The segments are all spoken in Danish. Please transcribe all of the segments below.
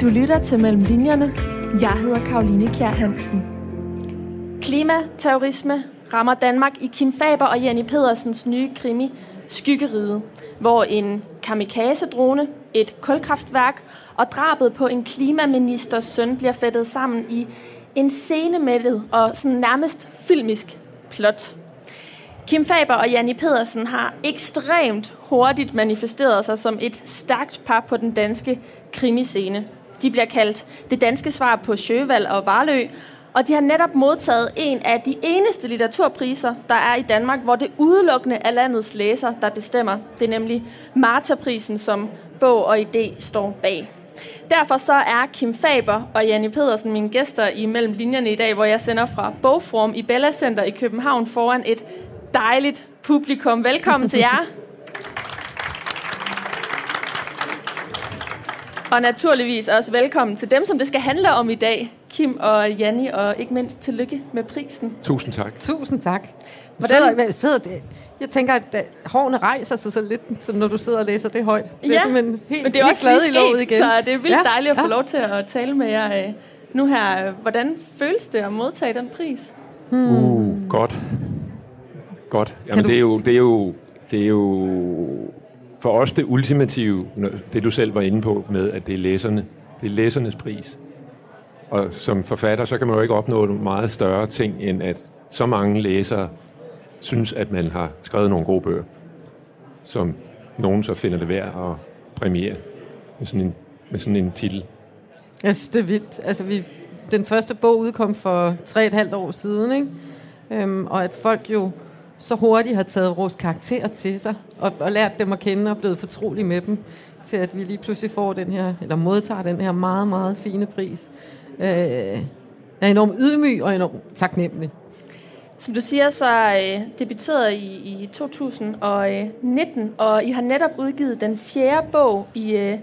Du lytter til Mellem Linjerne. Jeg hedder Karoline Kjær Hansen. Klimaterrorisme rammer Danmark i Kim Faber og Jenny Pedersens nye krimi Skyggeride, hvor en kamikaze-drone, et kulkraftværk og drabet på en klimaministers søn bliver fættet sammen i en scenemættet og sådan nærmest filmisk plot. Kim Faber og Janni Pedersen har ekstremt hurtigt manifesteret sig som et stærkt par på den danske krimiscene. De bliver kaldt det danske svar på Sjøvald og Varlø, og de har netop modtaget en af de eneste litteraturpriser, der er i Danmark, hvor det udelukkende er landets læser, der bestemmer. Det er nemlig Marta-prisen, som bog og idé står bag. Derfor så er Kim Faber og Janne Pedersen mine gæster i Mellem Linjerne i dag, hvor jeg sender fra Bogform i Bella Center i København foran et dejligt publikum. Velkommen til jer. Og naturligvis også velkommen til dem, som det skal handle om i dag. Kim og Janni, og ikke mindst tillykke med prisen. Tusind tak. Tusind tak. Hvordan? Sidder, sidder det? Jeg tænker, at hårene rejser sig så lidt, som når du sidder og læser det højt. Det ja, er helt, men det er også lige sket, igen. så det er vildt ja, dejligt at få ja. lov til at tale med jer øh, nu her. Hvordan føles det at modtage den pris? Hmm. Uh, godt. Godt. Jamen, du... det, er jo, det, er jo, det er jo for os det ultimative, det du selv var inde på med, at det er læserne. Det er læsernes pris. Og som forfatter, så kan man jo ikke opnå nogle meget større ting, end at så mange læsere synes, at man har skrevet nogle gode bøger, som nogen så finder det værd at premiere med sådan en, med sådan en titel. Jeg synes, det er vildt. Altså, vi, den første bog udkom for tre et halvt år siden, ikke? Øhm, og at folk jo så hurtigt har taget vores karakterer til sig, og, og lært dem at kende og blevet fortrolig med dem, til at vi lige pludselig får den her, eller modtager den her meget, meget fine pris. Øh, er enormt ydmyg og enormt taknemmelig. Som du siger, så øh, debuterede I i 2019, og I har netop udgivet den fjerde bog i øh,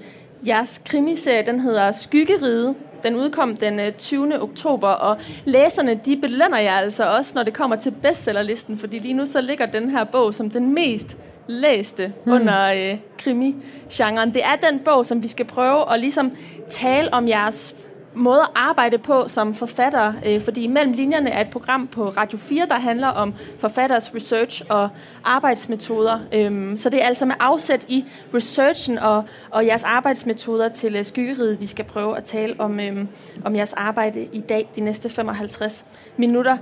jeres krimiserie. Den hedder Skyggeride. Den udkom den 20. Øh, oktober, og læserne de belønner jer altså også, når det kommer til bestsellerlisten, fordi lige nu så ligger den her bog som den mest læste hmm. under øh, krimi-genren. Det er den bog, som vi skal prøve at ligesom tale om jeres måde at arbejde på som forfatter, øh, fordi Mellem Linjerne er et program på Radio 4, der handler om forfatteres research og arbejdsmetoder. Øhm, så det er altså med afsæt i researchen og, og jeres arbejdsmetoder til øh, skyggeriet, vi skal prøve at tale om, øhm, om jeres arbejde i dag, de næste 55 minutter.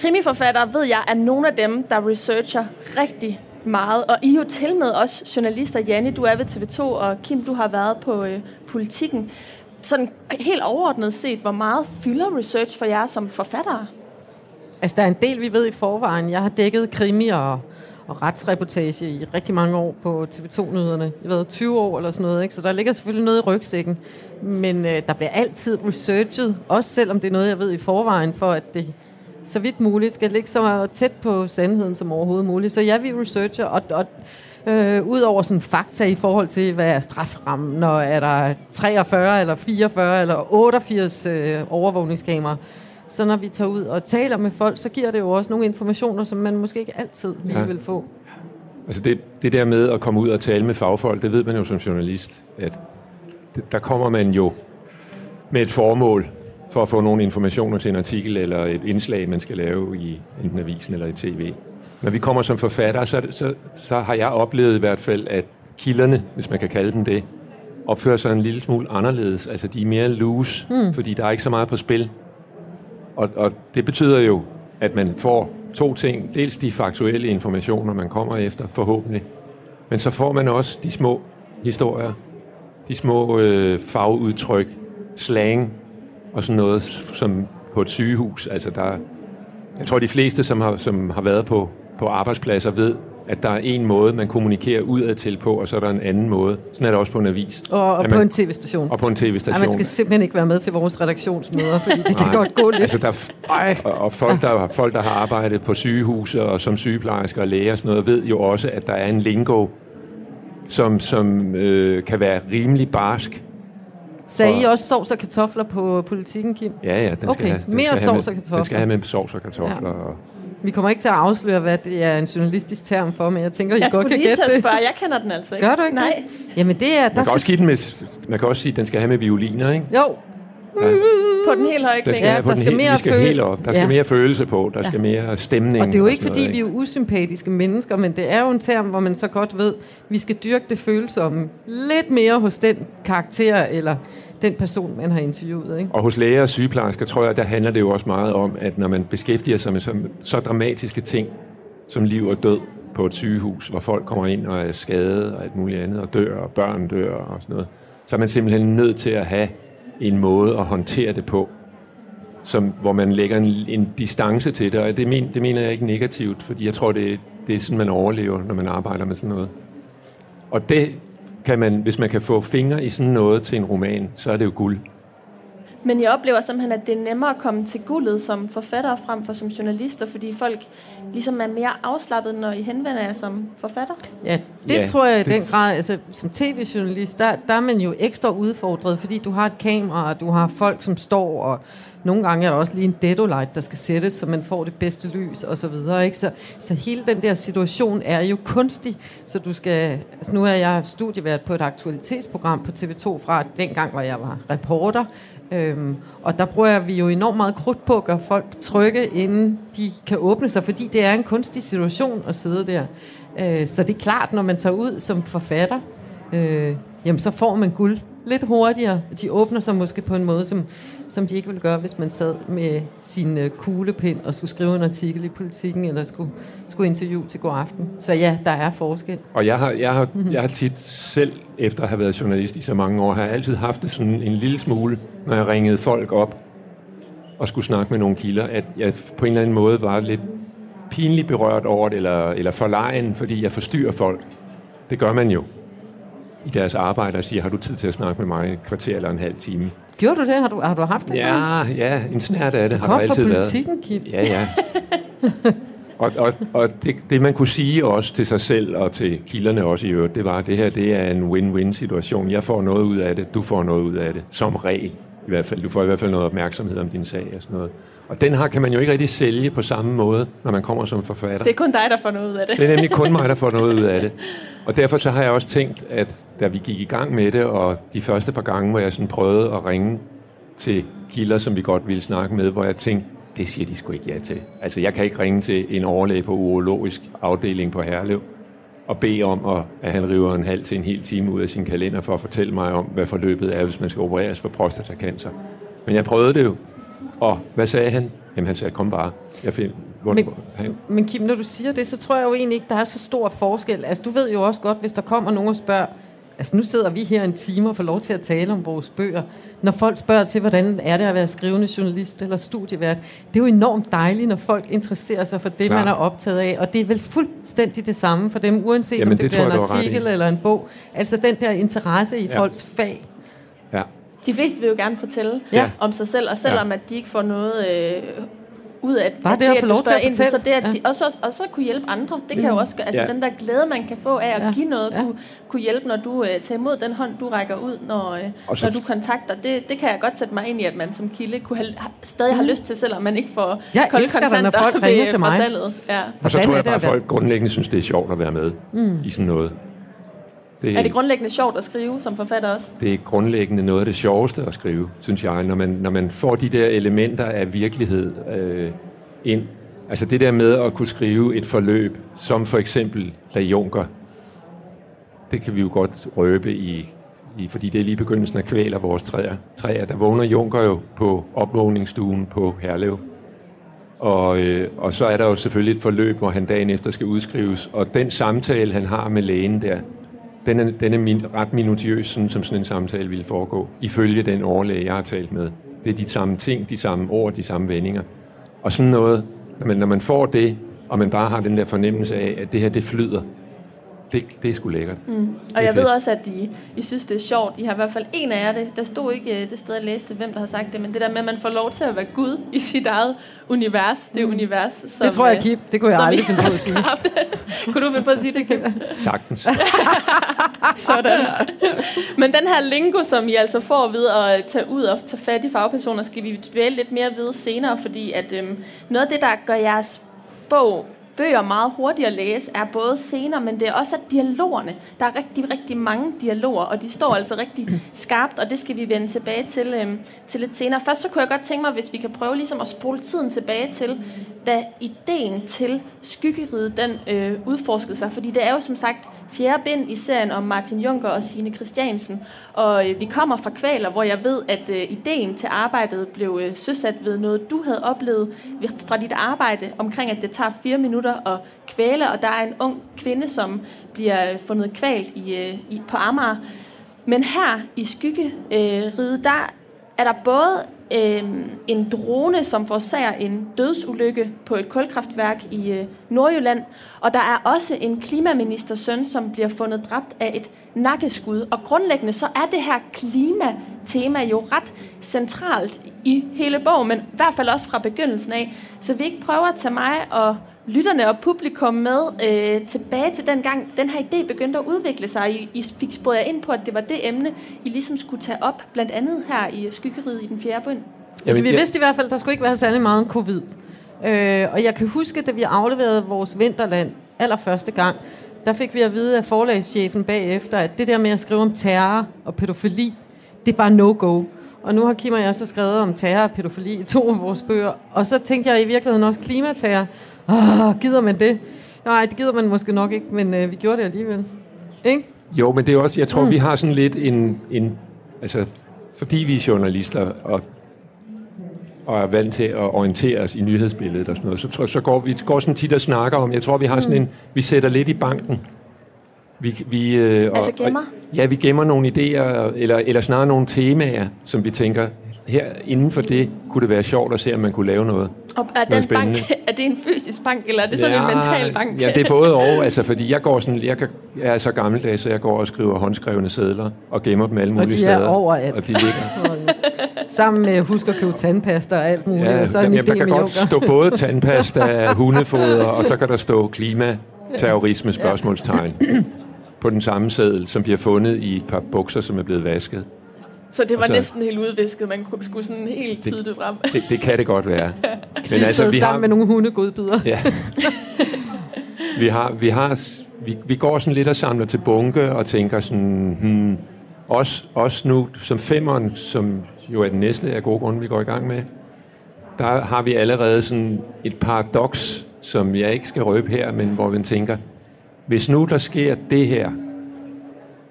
Krimiforfattere ved jeg er nogle af dem, der researcher rigtig meget. Og I er jo til med os journalister. Janne, du er ved TV2, og Kim, du har været på øh, Politikken sådan helt overordnet set, hvor meget fylder research for jer som forfattere? Altså, der er en del, vi ved i forvejen. Jeg har dækket krimi og, og retsreportage i rigtig mange år på TV2-nyhederne. Jeg har været 20 år eller sådan noget, ikke? så der ligger selvfølgelig noget i rygsækken. Men øh, der bliver altid researchet, også selvom det er noget, jeg ved i forvejen, for at det så vidt muligt skal ligge så tæt på sandheden som overhovedet muligt. Så ja, vi researcher, og, og øh, ud over sådan fakta i forhold til, hvad er straframmen, når er der 43 eller 44 eller 88 øh, overvågningskameraer. Så når vi tager ud og taler med folk, så giver det jo også nogle informationer, som man måske ikke altid lige ja. vil få. Altså det, det der med at komme ud og tale med fagfolk, det ved man jo som journalist, at det, der kommer man jo med et formål for at få nogle informationer til en artikel eller et indslag, man skal lave i enten avisen eller i tv. Når vi kommer som forfatter, så, så, så har jeg oplevet i hvert fald, at kilderne, hvis man kan kalde dem det, opfører sig en lille smule anderledes. Altså, de er mere loose, mm. fordi der er ikke så meget på spil. Og, og det betyder jo, at man får to ting. Dels de faktuelle informationer, man kommer efter, forhåbentlig. Men så får man også de små historier, de små øh, fagudtryk, slang og sådan noget, som på et sygehus. Altså, der, jeg tror, de fleste, som har, som har været på på arbejdspladser ved, at der er en måde, man kommunikerer udad til på, og så er der en anden måde. Sådan er det også på en avis. Og, og man, på en tv-station. Og på en tv-station. Ja, man skal simpelthen ikke være med til vores redaktionsmøder, fordi det kan godt gå lidt. Altså der, og, og folk, der, folk, der har arbejdet på sygehuse og som sygeplejersker og læger og sådan noget, ved jo også, at der er en lingo, som, som øh, kan være rimelig barsk. Sagde I også sovs og kartofler på politikken, Kim? Ja, ja. Den okay, skal have, den mere skal sovs og kartofler. Den skal have med sovs og kartofler. Ja. Og Vi kommer ikke til at afsløre, hvad det er en journalistisk term for, men jeg tænker, I Jeg godt kan lige gætte det. spørge, jeg kender den altså ikke. Gør du ikke Nej. det? Jamen det er... Der Man kan, skal... også give den med, man kan også sige, at den skal have med violiner, ikke? Jo, På den helt høje klinge. skal Ja, have på der den skal helt, mere vi skal føle- helt op. Der skal Ja. mere følelse på. Der skal mere stemning. og det er jo ikke, fordi noget, vi er usympatiske mennesker, men det er jo en term, hvor man så godt ved, vi skal dyrke det følsomme lidt mere hos den karakter, eller den person, man har interviewet. Ikke? Og hos læger og sygeplejersker, tror jeg, der handler det jo også meget om, at når man beskæftiger sig med så, så dramatiske ting som liv og død på et sygehus, hvor folk kommer ind og er skadet og alt muligt andet, og dør, og børn dør og sådan noget, så er man simpelthen nødt til at have en måde at håndtere det på, som, hvor man lægger en, en distance til det, og det, men, det mener jeg ikke negativt, fordi jeg tror, det, det er sådan, man overlever, når man arbejder med sådan noget. Og det kan man, hvis man kan få fingre i sådan noget til en roman, så er det jo guld. Men jeg oplever simpelthen, at det er nemmere at komme til guldet som forfatter frem for som journalister, fordi folk ligesom er mere afslappet, når I henvender jer som forfatter. Ja, det Ja, tror jeg i det- den grad. Altså, som tv-journalist, der, der er man jo ekstra udfordret, fordi du har et kamera, og du har folk, som står, og nogle gange er der også lige en deadolight, der skal sættes, så man får det bedste lys, og så videre. Ikke? Så, så hele den der situation er jo kunstig, så du skal... Altså, nu er jeg studievært på et aktualitetsprogram på TV2 fra dengang, hvor jeg var reporter, Øhm, og der bruger vi jo enormt meget krudt på at gøre folk trygge, inden de kan åbne sig, fordi det er en kunstig situation at sidde der. Øh, så det er klart, når man tager ud som forfatter, øh, jamen så får man guld lidt hurtigere. De åbner sig måske på en måde, som, som de ikke ville gøre, hvis man sad med sin øh, kuglepind og skulle skrive en artikel i politikken, eller skulle, skulle interviewe til god aften. Så ja, der er forskel. Og jeg har, jeg, har, jeg har tit selv, efter at have været journalist i så mange år, har jeg altid haft det sådan en lille smule, når jeg ringede folk op og skulle snakke med nogle kilder, at jeg på en eller anden måde var lidt pinligt berørt over det, eller, eller forlegen, fordi jeg forstyrrer folk. Det gør man jo i deres arbejde og siger, har du tid til at snakke med mig et kvarter eller en halv time? Gjorde du det? Har du, har du haft det sådan? Ja, ja, en snært af det har der Kom fra altid været. politikken, Kim. Ja, ja. og og, og det, det, man kunne sige også til sig selv og til kilderne også i øvrigt, det var, at det her det er en win-win situation. Jeg får noget ud af det, du får noget ud af det. Som regel i hvert fald. Du får i hvert fald noget opmærksomhed om din sag og sådan noget. Og den her kan man jo ikke rigtig sælge på samme måde, når man kommer som forfatter. Det er kun dig, der får noget ud af det. Det er nemlig kun mig, der får noget ud af det. Og derfor så har jeg også tænkt, at da vi gik i gang med det, og de første par gange, hvor jeg sådan prøvede at ringe til kilder, som vi godt ville snakke med, hvor jeg tænkte, det siger de sgu ikke ja til. Altså, jeg kan ikke ringe til en overlæge på urologisk afdeling på Herlev og bede om, at, at han river en halv til en hel time ud af sin kalender for at fortælle mig om, hvad forløbet er, hvis man skal opereres for prostatacancer. Men jeg prøvede det jo. Og hvad sagde han? Jamen, han sagde, kom bare. Jeg find, hvor, Men- han, Men Kim, når du siger det, så tror jeg jo egentlig ikke, der er så stor forskel. Altså, du ved jo også godt, hvis der kommer nogen og spørger, altså nu sidder vi her en time og får lov til at tale om vores bøger. Når folk spørger til, hvordan er det at være skrivende journalist eller studievært, det er jo enormt dejligt, når folk interesserer sig for det, Klar. man er optaget af. Og det er vel fuldstændig det samme for dem, uanset Jamen, om det, det bliver en artikel eller en bog. Altså den der interesse i Ja. folks fag. ja. De fleste vil jo gerne fortælle Ja. om sig selv, og selvom at de ikke får noget øh, ud af Bare at det at at du spørger at ind til, så det, at de, og, så, og så kunne hjælpe andre, det kan jo også gøre, altså Ja. den der glæde, man kan få af at Ja. give noget, Ja. kunne, kunne hjælpe, når du øh, tager imod den hånd, du rækker ud, når, øh, Og så- når du kontakter. Det, det kan jeg godt sætte mig ind i, at man som kilde kunne have, ha- stadig har lyst til, selvom man ikke får Mm. Jeg kolde kontanter folk ved- til fra mig. salget. Ja. Og så tror jeg det bare, at folk grundlæggende synes, det er sjovt at være med mm. i sådan noget. Det, Er det grundlæggende sjovt at skrive som forfatter også? det er grundlæggende noget af det sjoveste at skrive, synes jeg, når man, når man får de der elementer af virkelighed øh, ind. Altså det der med at kunne skrive et forløb, som for eksempel La Junker, det kan vi jo godt røbe i, i fordi det er lige begyndelsen af kvæler vores træer. træer. Der vågner Junker jo på opvågningsstuen på Herlev. Og, øh, og så er der jo selvfølgelig et forløb, hvor han dagen efter skal udskrives. Og den samtale, han har med lægen der, den er, den er min, ret minutiøs, sådan, som sådan en samtale ville foregå, ifølge den overlæge, jeg har talt med. Det er de samme ting, de samme ord, de samme vendinger. Og sådan noget, når man, når man får det, og man bare har den der fornemmelse af, at det her, det flyder, det, det er sgu lækkert. Mm. Og jeg fedt. ved også, at I, I synes, det er sjovt. I har i hvert fald en af jer det. Der stod ikke øh, det sted, jeg læste, hvem der har sagt det, men det der med, at man får lov til at være Gud i sit eget univers. Det univers, som... Det tror jeg, øh, Kim. Det kunne jeg aldrig finde på at sige. Kunne du finde på at sige det, Kim? Sagtens. Sådan. Men den her lingo, som I altså får ved at tage ud og tage fat i fagpersoner, skal vi dvæle lidt mere ved senere, fordi at øhm, noget af det, der gør jeres bog bøger meget hurtigt at læse, er både scener, men det er også dialogerne. Der er rigtig, rigtig mange dialoger, og de står altså rigtig skarpt, og det skal vi vende tilbage til, øhm, til lidt senere. Først så kunne jeg godt tænke mig, hvis vi kan prøve ligesom at spole tiden tilbage til, da ideen til skyggeriget, den øh, udforskede sig, fordi det er jo som sagt fjerde bind i serien om Martin Junker og Sine Christiansen, og øh, vi kommer fra Kvaler, hvor jeg ved, at øh, ideen til arbejdet blev øh, søsat ved noget, du havde oplevet fra dit arbejde, omkring at det tager fire minutter at kvæle, og der er en ung kvinde, som bliver fundet kvalt i, øh, i, på Amager. Men her i Skyggeriget, øh, der er der både øh, en drone, som forårsager en dødsulykke på et kulkraftværk i øh, Nordjylland, og der er også en klimaministers søn, som bliver fundet dræbt af et nakkeskud. Og grundlæggende så er det her klimatema jo ret centralt i hele bogen, men i hvert fald også fra begyndelsen af. Så vi ikke prøver at tage mig og lytterne og publikum med øh, tilbage til den gang, den her idé begyndte at udvikle sig. I, I fik sporet ind på, at det var det emne, I ligesom skulle tage op, blandt andet her i Skyggeriet i den fjerde bund. Altså, vi vidste i hvert fald, at der skulle ikke være særlig meget om covid. Øh, og jeg kan huske, da vi afleverede vores vinterland allerførste gang, der fik vi at vide af forlagschefen bagefter, at det der med at skrive om terror og pædofili, det er bare no-go. Og nu har Kim og jeg så skrevet om terror og pædofili i to af vores bøger. Og så tænkte jeg i virkeligheden også klimaterror. Åh, gider man det? Nej, det gider man måske nok ikke, men øh, vi gjorde det alligevel. Ikke? Jo, men det er også, jeg tror, mm. vi har sådan lidt en, en, altså, fordi vi er journalister, og og er vant til at orientere os i nyhedsbilledet og sådan noget, så, så går vi går sådan tit og snakker om, jeg tror, vi har sådan en, vi sætter lidt i banken. Vi, vi, øh, og, altså gemmer? Og, ja, vi gemmer nogle idéer, eller, eller snarere nogle temaer, som vi tænker, her inden for det kunne det være sjovt at se, om man kunne lave noget. Og er, den bank, er det en fysisk bank, eller er det sådan ja, en mental bank? Ja, det er både og, altså, fordi jeg går sådan, jeg, kan, jeg er så gammeldags, så jeg går og skriver håndskrevne sædler, og gemmer dem alle mulige steder. Og de er overalt. Og de ligger. Sammen med, husk at købe tandpasta og alt muligt. Ja, så jamen, der kan godt stå både tandpasta, hundefoder, og så kan der stå klima, terrorisme, spørgsmålstegn på den samme seddel, som bliver fundet i et par bukser, som er blevet vasket. Så det var så, næsten helt udvisket, man skulle sådan helt det frem. Det, det kan det godt være. Men altså, vi sammen har, med nogle hundegodbider. Ja. vi, har, vi, har, vi, vi går sådan lidt og samler til bunke og tænker sådan, hmm, også, også nu som femmeren, som jo er den næste af gode grunde, vi går i gang med, der har vi allerede sådan et paradoks, som jeg ikke skal røbe her, men hvor vi tænker, hvis nu der sker det her,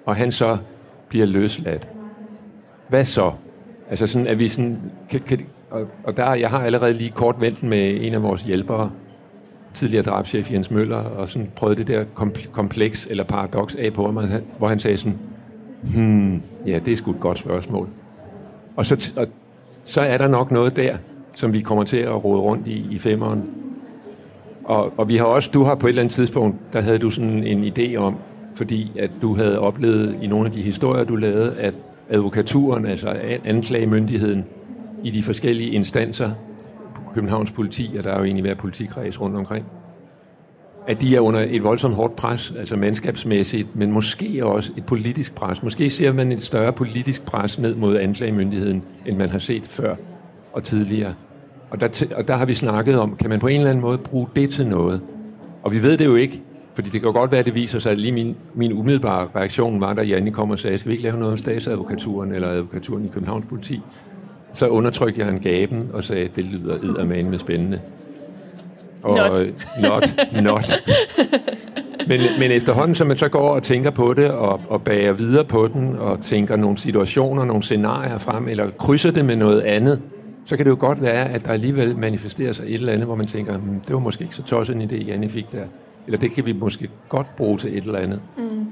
og han så bliver løsladt, hvad så? Altså sådan, at vi sådan, kan, kan, og, og der, jeg har allerede lige kort vendt med en af vores hjælpere, tidligere drabschef Jens Møller, og sådan prøvet det der kompleks eller paradoks af på ham, hvor han sagde sådan, hmm, ja, det er sgu et godt spørgsmål. Og så, og så er der nok noget der, som vi kommer til at rode rundt i, i femmeren. Og, og vi har også, du har på et eller andet tidspunkt, der havde du sådan en idé om, fordi at du havde oplevet i nogle af de historier, du lavede, at advokaturen, altså anklagemyndigheden, i de forskellige instanser, Københavns politi, og der er jo egentlig hver politikreds rundt omkring, at de er under et voldsomt hårdt pres, altså mandskabsmæssigt, men måske også et politisk pres. Måske ser man et større politisk pres ned mod anklagemyndigheden, end man har set før og tidligere. Og der, og der har vi snakket om, kan man på en eller anden måde bruge det til noget? Og vi ved det jo ikke, fordi det kan godt være, at det viser sig, at lige min, min umiddelbare reaktion var, da Janne kom og sagde, skal vi ikke lave noget om statsadvokaturen eller advokaturen i Københavns politi? Så undertrykte jeg en gaben og sagde, at det lyder eddermane med spændende. Og, not. Not, not. Men, men efterhånden, som man så går og tænker på det, og, og bager videre på den, og tænker nogle situationer, nogle scenarier frem, eller krydser det med noget andet, så kan det jo godt være, at der alligevel manifesterer sig et eller andet, hvor man tænker, hm, det var måske ikke så tosset en idé, Janne fik der. Eller det kan vi måske godt bruge til et eller andet. Mm.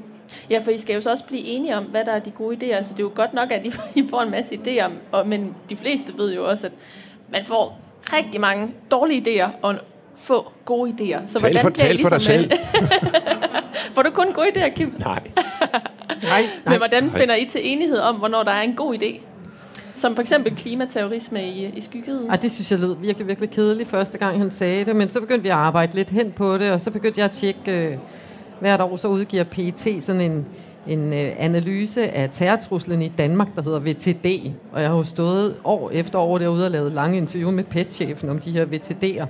Ja, for I skal jo så også blive enige om, hvad der er de gode idéer. Altså, det er jo godt nok, at I får en masse idéer, og, men de fleste ved jo også, at man får rigtig mange dårlige idéer, og få gode idéer. Så tal for, tal for dig ligesom, selv. får du kun gode idéer, Kim? Nej. nej, nej. Men hvordan finder I til enighed om, hvornår der er en god idé? Som for eksempel klimaterrorisme i, i skyggeriet. Ah, det synes jeg lød virkelig, virkelig kedeligt første gang, han sagde det. Men så begyndte vi at arbejde lidt hen på det, og så begyndte jeg at tjekke, øh, hvert år så udgiver PET sådan en, en øh, analyse af terrortruslen i Danmark, der hedder VTD. Og jeg har jo stået år efter år derude og lavet lange interview med PET-chefen om de her VTD'er.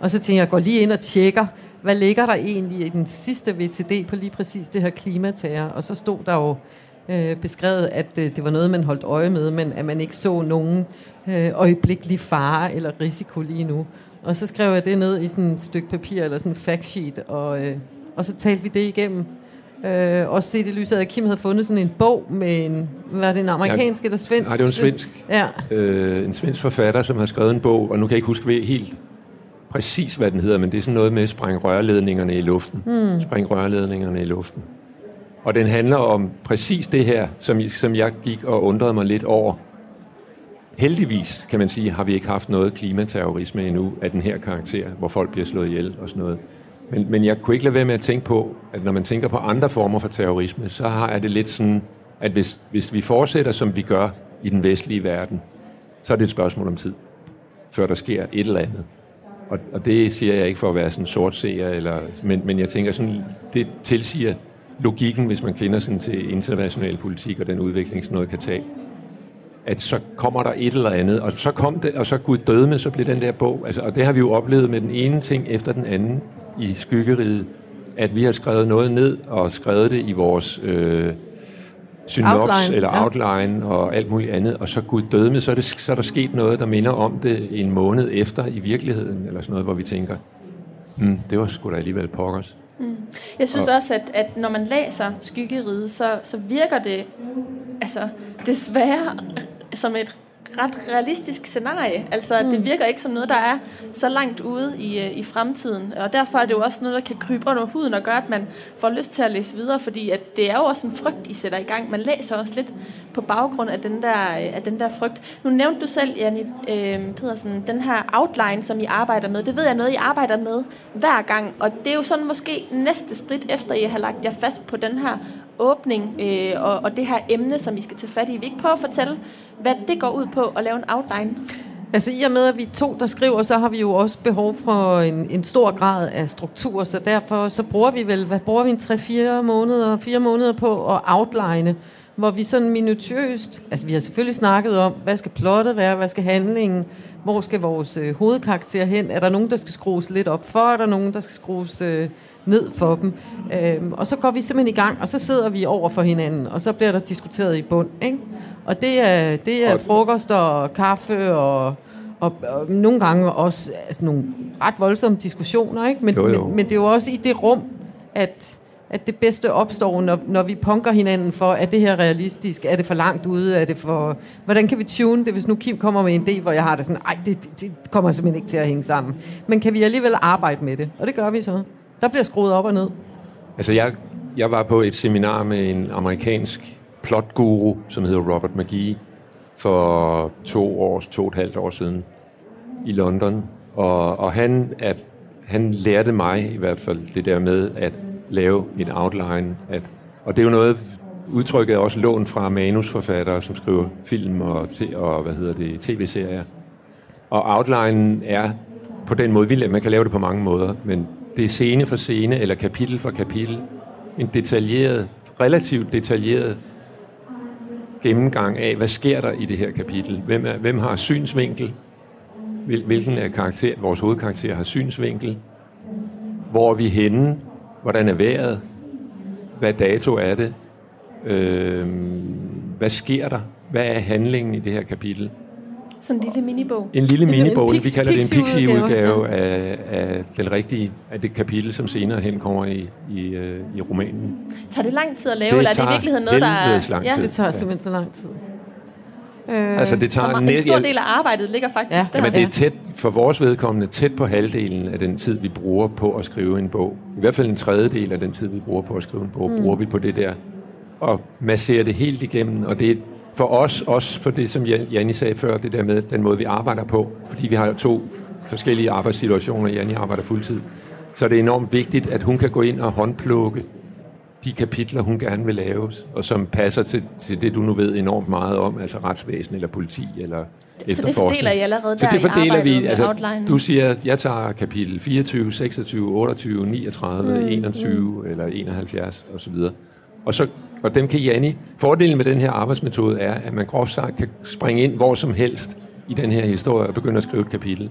Og så tænkte jeg, jeg går lige ind og tjekker, hvad ligger der egentlig i den sidste VTD på lige præcis det her klimaterror? Og så stod der jo øh, beskrevet, at øh, det var noget, man holdt øje med, men at man ikke så nogen øh, øjeblikkelig fare eller risiko lige nu. Og så skrev jeg det ned i sådan et stykke papir, eller sådan en fact sheet, og, øh, og så talte vi det igennem. Øh, også set i lyset af, at Kim havde fundet sådan en bog med en, hvad er det, en amerikansk ja, eller svensk? Nej, det var en svensk. Ja. Øh, en svensk forfatter, som har skrevet en bog, og nu kan jeg ikke huske helt præcis, hvad den hedder, men det er sådan noget med at sprænge rørledningerne i luften. Mm. Sprænge rørledningerne i luften. Og den handler om præcis det her, som, som jeg gik og undrede mig lidt over. Heldigvis, kan man sige, har vi ikke haft noget klimaterrorisme endnu af den her karakter, hvor folk bliver slået ihjel og sådan noget. Men, men jeg kunne ikke lade være med at tænke på, at når man tænker på andre former for terrorisme, så har jeg det lidt sådan, at hvis, hvis vi fortsætter, som vi gør i den vestlige verden, så er det et spørgsmål om tid, før der sker et eller andet. Og, og det siger jeg ikke for at være sådan sort seer, eller, men, men jeg tænker sådan, det tilsiger logikken, hvis man kender sådan til international politik og den udvikling, sådan noget kan tage at så kommer der et eller andet, og så kom det, og så Gud døde med, så blev den der bog, altså, og det har vi jo oplevet med den ene ting efter den anden i skyggeriet, at vi har skrevet noget ned, og skrevet det i vores øh, synops outline, eller ja. outline og alt muligt andet, og så Gud døde med, så er, det, så er der sket noget, der minder om det en måned efter i virkeligheden, eller sådan noget, hvor vi tænker, hmm, det var sgu da alligevel pokkers. Mm. Jeg synes og, også, at, at når man læser Skyggeriget, så, så virker det altså, desværre som et ret realistisk scenarie. Altså, mm. det virker ikke som noget, der er så langt ude i, øh, i fremtiden. Og derfor er det jo også noget, der kan krybe under huden og gøre, at man får lyst til at læse videre, fordi at det er jo også en frygt, I sætter i gang. Man læser også lidt på baggrund af den der, øh, af den der frygt. Nu nævnte du selv, Janne øh, Pedersen, den her outline, som I arbejder med. Det ved jeg noget, I arbejder med hver gang. Og det er jo sådan måske næste skridt, efter I har lagt jer fast på den her åbning øh, og, og det her emne, som vi skal tage fat i. Vi ikke prøve at fortælle, hvad det går ud på at lave en outline? Altså i og med, at vi er to, der skriver, så har vi jo også behov for en, en stor grad af struktur, så derfor så bruger vi vel, hvad bruger vi en 3-4 måneder, 4 måneder på at outline, hvor vi sådan minutiøst, altså vi har selvfølgelig snakket om, hvad skal plottet være, hvad skal handlingen, hvor skal vores øh, hovedkarakter hen, er der nogen, der skal skrues lidt op for, er der nogen, der skal skrues øh, ned for dem. Øhm, og så går vi simpelthen i gang, og så sidder vi over for hinanden, og så bliver der diskuteret i bund. Ikke? Og det er, det er frokost og kaffe og, og, og nogle gange også altså nogle ret voldsomme diskussioner. Ikke? Men, jo, jo. Men, men det er jo også i det rum, at at det bedste opstår, når, når vi punker hinanden for, er det her realistisk? Er det for langt ude? Er det for, hvordan kan vi tune det, hvis nu Kim kommer med en idé, hvor jeg har det sådan, nej, det, det, det kommer simpelthen ikke til at hænge sammen. Men kan vi alligevel arbejde med det? Og det gør vi så. Der bliver skruet op og ned. Altså, jeg, jeg var på et seminar med en amerikansk plotguru, som hedder Robert McGee, for to år, to og et halvt år siden i London. Og, og han, er, han lærte mig i hvert fald det der med at lave en outline. At, og det er jo noget, udtrykket er også lånt fra manusforfattere, som skriver film og, og hvad hedder det, tv-serier. Og outlinen er på den måde, vi man kan lave det på mange måder, men det er scene for scene, eller kapitel for kapitel, en detaljeret, relativt detaljeret gennemgang af, hvad sker der i det her kapitel? Hvem, er, hvem har synsvinkel? Hvilken af karakter, vores hovedkarakter har synsvinkel? Hvor er vi henne? Hvordan er vejret? Hvad dato er det? Øh, hvad sker der? Hvad er handlingen i det her kapitel? Sådan en lille minibog. En lille minibog. Vi kalder det en pixie-udgave af, af, den rigtige, af det kapitel, som senere hen kommer i, i, øh, i romanen. Tager det lang tid at lave, det eller er det i virkeligheden noget, der er... Lang tid. Ja, det tager simpelthen så lang tid. Øh, altså det tager en stor del af arbejdet ligger faktisk ja. der. Jamen det er tæt, for vores vedkommende tæt på halvdelen af den tid, vi bruger på at skrive en bog. I hvert fald en tredjedel af den tid, vi bruger på at skrive en bog, mm. bruger vi på det der. Og masserer det helt igennem, og det er for os, også for det, som Janni sagde før, det der med den måde, vi arbejder på, fordi vi har to forskellige arbejdssituationer, Janni arbejder fuldtid, så er det enormt vigtigt, at hun kan gå ind og håndplukke de kapitler, hun gerne vil lave, og som passer til, til det, du nu ved enormt meget om, altså retsvæsen eller politi eller så det fordeler I allerede så der det fordeler vi, altså, outline. Du siger, at jeg tager kapitel 24, 26, 28, 39, mm, 21 mm. eller 71 osv. Og så og dem kan Janni... Fordelen med den her arbejdsmetode er, at man groft sagt kan springe ind hvor som helst i den her historie og begynde at skrive et kapitel.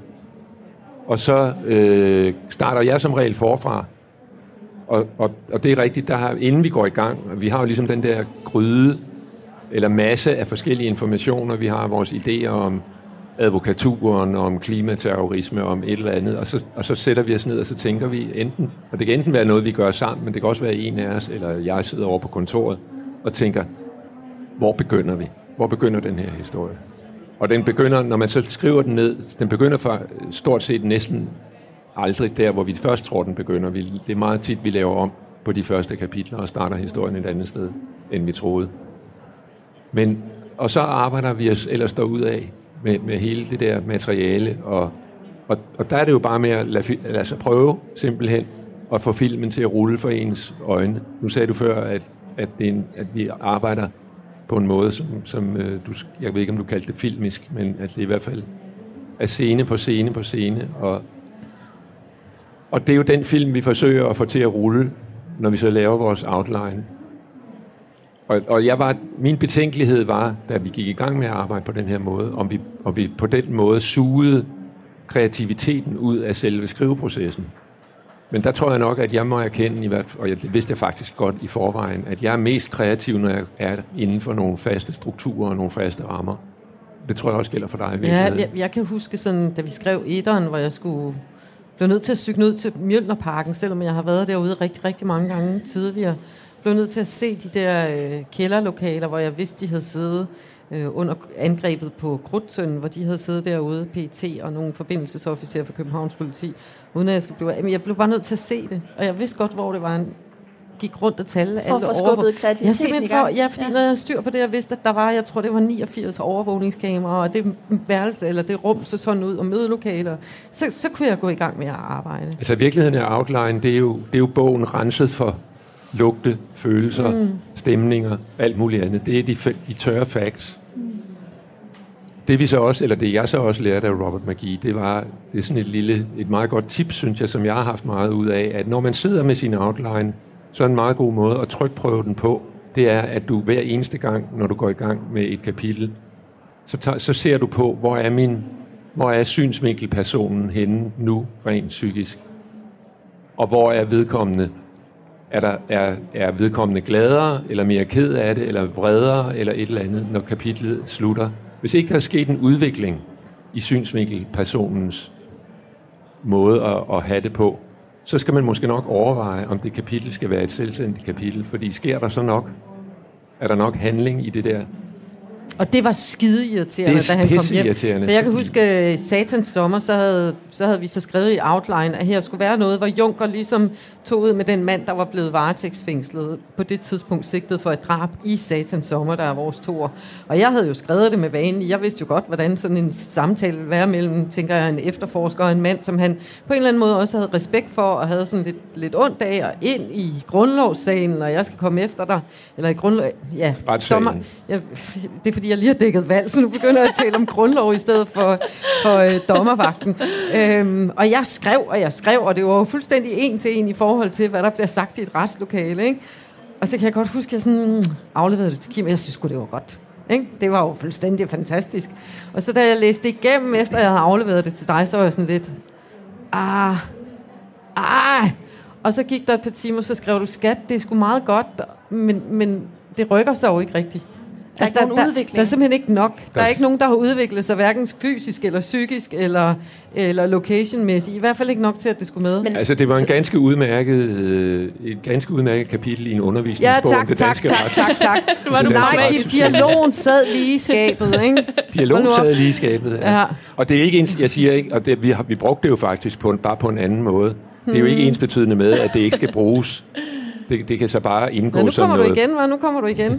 Og så øh, starter jeg som regel forfra. Og, og, og det er rigtigt, der har, inden vi går i gang, vi har jo ligesom den der gryde, eller masse af forskellige informationer. Vi har vores idéer om advokaturen, om klimaterrorisme, om et eller andet, og så, og så sætter vi os ned, og så tænker vi enten, og det kan enten være noget, vi gør sammen, men det kan også være en af os, eller jeg sidder over på kontoret og tænker, hvor begynder vi? Hvor begynder den her historie? Og den begynder, når man så skriver den ned, den begynder for stort set næsten aldrig der, hvor vi først tror, den begynder. Vi, det er meget tit, vi laver om på de første kapitler og starter historien et andet sted, end vi troede. Men, og så arbejder vi os ellers derud af med, med hele det der materiale, og, og, og der er det jo bare med at lade, lade sig prøve simpelthen at få filmen til at rulle for ens øjne. Nu sagde du før, at, at, det en, at vi arbejder på en måde, som, som øh, du, jeg ved ikke, om du kaldte det filmisk, men at det i hvert fald er scene på scene på scene, og, og det er jo den film, vi forsøger at få til at rulle, når vi så laver vores outline. Og, og jeg var, min betænkelighed var, da vi gik i gang med at arbejde på den her måde, om vi, om vi på den måde sugede kreativiteten ud af selve skriveprocessen. Men der tror jeg nok, at jeg må erkende, i hvert, og jeg vidste jeg faktisk godt i forvejen, at jeg er mest kreativ, når jeg er inden for nogle faste strukturer og nogle faste rammer. Det tror jeg også gælder for dig Ja, jeg, jeg kan huske sådan, da vi skrev etteren, hvor jeg skulle blev nødt til at cykle ud til Mjølnerparken, selvom jeg har været derude rigtig, rigtig mange gange tidligere. Blev nødt til at se de der øh, kælderlokaler, hvor jeg vidste, de havde siddet øh, under angrebet på Krudtønden, hvor de havde siddet derude, PT og nogle forbindelsesofficerer for Københavns politi, uden at jeg skulle blive... Men jeg blev bare nødt til at se det, og jeg vidste godt, hvor det var en gik rundt og talte for alle For at få skubbet kreativiteten ja, for, ja, fordi ja. når jeg styr på det, jeg vidste, at der var, jeg tror, det var 89 overvågningskameraer, og det værelse, eller det rum så sådan ud, og mødelokaler, så, så kunne jeg gå i gang med at arbejde. Altså virkeligheden af Outline, det er jo, det er jo bogen renset for lugte, følelser, mm. stemninger, alt muligt andet. Det er de, de tørre facts. Det vi så også, eller det jeg så også lærte af Robert McGee, det var det er sådan et lille, et meget godt tip, synes jeg, som jeg har haft meget ud af, at når man sidder med sin outline, så er en meget god måde at trykprøve den på, det er, at du hver eneste gang, når du går i gang med et kapitel, så, tager, så ser du på, hvor er min, hvor er synsvinkelpersonen henne nu, rent psykisk? Og hvor er vedkommende? Er, der, er, er vedkommende gladere, eller mere ked af det, eller vredere, eller et eller andet, når kapitlet slutter? Hvis ikke der er sket en udvikling i synsvinkelpersonens måde at, at have det på, så skal man måske nok overveje, om det kapitel skal være et selvstændigt kapitel, fordi sker der så nok? Er der nok handling i det der? Og det var skide irriterende, da han kom hjem. For jeg kan huske, at Satans sommer, så havde, så havde vi så skrevet i outline, at her skulle være noget, hvor Junker ligesom tog ud med den mand, der var blevet varetægtsfængslet på det tidspunkt sigtet for et drab i Satans sommer, der er vores to Og jeg havde jo skrevet det med vanen. Jeg vidste jo godt, hvordan sådan en samtale ville være mellem, tænker jeg, en efterforsker og en mand, som han på en eller anden måde også havde respekt for, og havde sådan lidt, lidt ondt af, og ind i grundlovssagen, og jeg skal komme efter dig. Eller i grundlov... Ja, dommer, ja, det er fordi, jeg lige har dækket valg, så nu begynder jeg at tale om grundlov i stedet for, for øh, dommervagten. Øhm, og jeg skrev, og jeg skrev, og det var jo fuldstændig en til en i forhold til, hvad der bliver sagt i et retslokale. Ikke? Og så kan jeg godt huske, at jeg sådan, hmm, afleverede det til Kim, og jeg synes det var godt. Ikke? Det var jo fuldstændig fantastisk. Og så da jeg læste igennem, efter jeg havde afleveret det til dig, så var jeg sådan lidt, ah, ah. Og så gik der et par timer, så skrev du, skat, det er sgu meget godt, men, men det rykker sig jo ikke rigtigt. Der er, altså, der, der, udvikling. der er simpelthen ikke nok. Der, der er ikke nogen, der har udviklet sig hverken fysisk eller psykisk eller, eller locationmæssigt. I hvert fald ikke nok til, at det skulle med. Men, altså, det var en ganske udmærket, øh, et ganske udmærket kapitel i en undervisningsbog ja, tak, det danske tak, tak, tak, tak. Du var Nej, dialogen sad lige i skabet, ikke? Dialogen sad lige i skabet, ja. ja. Og det er ikke ens, jeg siger ikke, og det, vi, har, vi brugte det jo faktisk på en, bare på en anden måde. Det er jo ikke hmm. ens betydende med, at det ikke skal bruges det, det kan så bare indgå ja, nu kommer du igen, hva? Nu kommer du igen.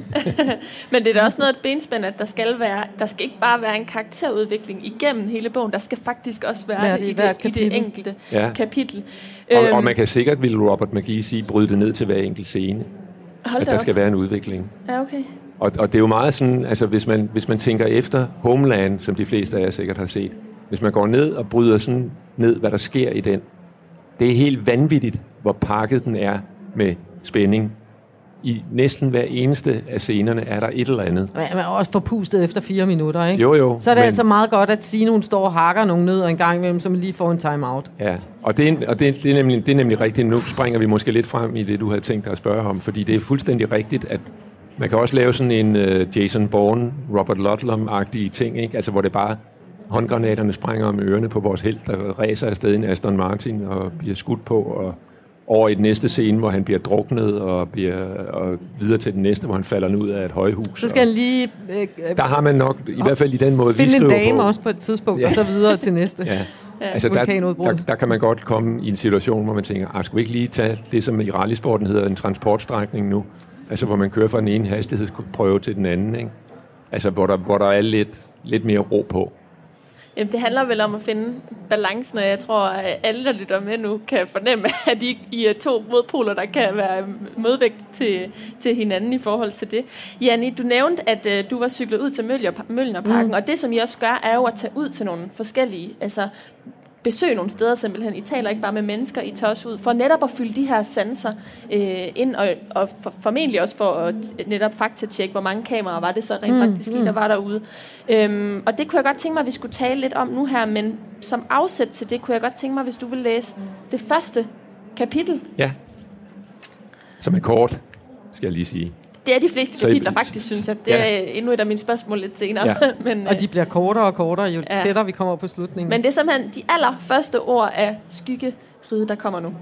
Men det er da også noget et benspænd, at der skal være, der skal ikke bare være en karakterudvikling igennem hele bogen, der skal faktisk også være det, det, i, det, i det enkelte ja. kapitel. Og, øhm, og man kan sikkert, vil Robert McGee sige, bryde det ned til hver enkelt scene. Hold at der op. skal være en udvikling. Ja, okay. Og, og det er jo meget sådan, altså hvis man, hvis man tænker efter Homeland, som de fleste af jer sikkert har set, hvis man går ned og bryder sådan ned, hvad der sker i den, det er helt vanvittigt, hvor pakket den er med spænding, i næsten hver eneste af scenerne er der et eller andet. Man er også forpustet efter fire minutter, ikke? Jo, jo. Så er det men- altså meget godt, at Sinon står og hakker nogle nødder en gang imellem, så man lige får en time-out. Ja, og, det er, og det, det, er nemlig, det er nemlig rigtigt. Nu springer vi måske lidt frem i det, du havde tænkt dig at spørge om, fordi det er fuldstændig rigtigt, at man kan også lave sådan en uh, Jason Bourne, Robert Ludlum-agtige ting, ikke? Altså, hvor det bare håndgranaterne springer om ørerne på vores held, der ræser afsted en Aston Martin og bliver skudt på, og over i den næste scene, hvor han bliver druknet, og, bliver, og videre til den næste, hvor han falder ned ud af et højhus. Så skal han lige øh, Der har man nok, i hvert fald i den måde, vi finde en skriver dame på. også på et tidspunkt, ja. Ja. og så videre til næste. Ja. Altså der, der, der kan man godt komme i en situation, hvor man tænker, ah, skal vi ikke lige tage det, som i rallysporten hedder en transportstrækning nu? Altså hvor man kører fra den ene hastighedsprøve til den anden, ikke? Altså hvor der, hvor der er lidt, lidt mere ro på. Jamen, det handler vel om at finde balancen, og jeg tror, at alle, der lytter med nu, kan fornemme, at I, I er to modpoler, der kan være modvægt til, til hinanden i forhold til det. Janni, du nævnte, at uh, du var cyklet ud til Møller- Møllnerparken, mm. og det, som I også gør, er jo at tage ud til nogle forskellige, altså besøg nogle steder simpelthen. I taler ikke bare med mennesker, I tager også ud for netop at fylde de her sanser øh, ind, og, og for, formentlig også for at netop faktatjekke, hvor mange kameraer var det så rent mm, faktisk lige, der var derude. Øhm, og det kunne jeg godt tænke mig, at vi skulle tale lidt om nu her, men som afsæt til det, kunne jeg godt tænke mig, hvis du vil læse det første kapitel. Ja. Som er kort, skal jeg lige sige. Det er de fleste Så kapitler faktisk, synes jeg. Det Ja. er endnu et af mine spørgsmål lidt senere. Ja. men, Og de bliver kortere og kortere, jo Ja. tættere vi kommer på slutningen. men det er simpelthen de allerførste ord af skyggeriget, der kommer nu.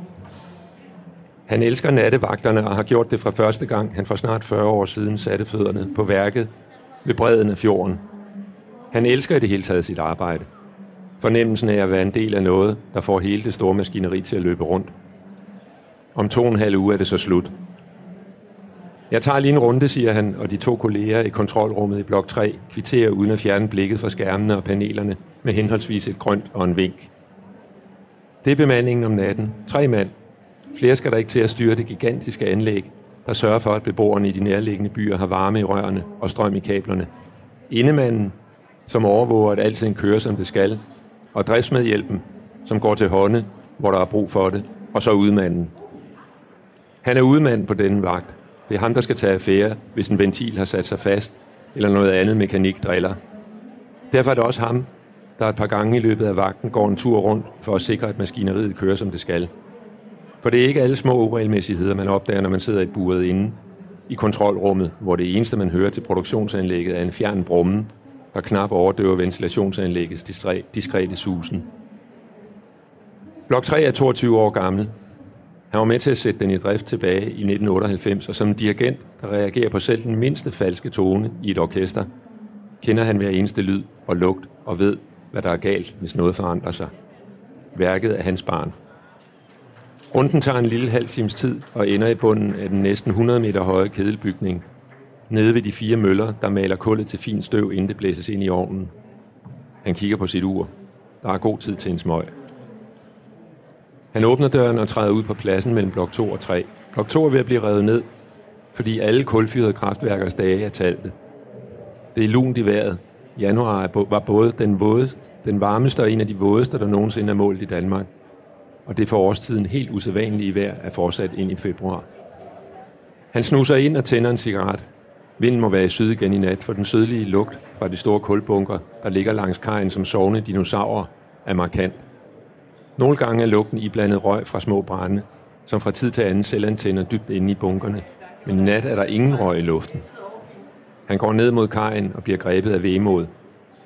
Han elsker nattevagterne og har gjort det fra første gang, han for snart 40 år siden satte fødderne på værket ved bredden af fjorden. Han elsker i det hele taget sit arbejde. Fornemmelsen af at være en del af noget, der får hele det store maskineri til at løbe rundt. Om to og en halv uge er det så slut. Jeg tager lige en runde, siger han, og de to kolleger i kontrolrummet i blok 3 kvitterer uden at fjerne blikket fra skærmene og panelerne med henholdsvis et grønt og en vink. Det er bemandingen om natten. Tre mand, Flere skal der ikke til at styre det gigantiske anlæg, der sørger for, at beboerne i de nærliggende byer har varme i rørene og strøm i kablerne. Indemanden, som overvåger, at alting kører, som det skal. Og driftsmedhjælpen, som går til hånde, hvor der er brug for det. Og så udmanden. Han er udmand på denne vagt. Det er ham, der skal tage affære, hvis en ventil har sat sig fast, eller noget andet mekanik driller. Derfor er det også ham, der et par gange i løbet af vagten går en tur rundt for at sikre, at maskineriet kører, som det skal. For det er ikke alle små uregelmæssigheder, man opdager, når man sidder i buret inde i kontrolrummet, hvor det eneste, man hører til produktionsanlægget, er en fjern brummen, der knap overdøver ventilationsanlæggets diskrete susen. Blok 3 er 22 år gammel. Han var med til at sætte den i drift tilbage i 1998, og som dirigent, der reagerer på selv den mindste falske tone i et orkester, kender han hver eneste lyd og lugt og ved, hvad der er galt, hvis noget forandrer sig. Værket er hans barn. Runden tager en lille halv times tid og ender i bunden af den næsten 100 meter høje kedelbygning. Nede ved de fire møller, der maler kullet til fin støv, inden det blæses ind i ovnen. Han kigger på sit ur. Der er god tid til en smøg. Han åbner døren og træder ud på pladsen mellem blok 2 og 3. Blok 2 er ved at blive revet ned, fordi alle kulfyrede kraftværkers dage er talte. Det er lunt i vejret. Januar var både den, våde, den varmeste og en af de vådeste, der nogensinde er målt i Danmark og det for årstiden helt usædvanlige vejr er fortsat ind i februar. Han snuser ind og tænder en cigaret. Vinden må være i syd igen i nat, for den sydlige lugt fra de store kulbunker, der ligger langs kajen som sovende dinosaurer, er markant. Nogle gange er lugten iblandet røg fra små brænde, som fra tid til anden selv antænder dybt inde i bunkerne, men i nat er der ingen røg i luften. Han går ned mod kajen og bliver grebet af vemod,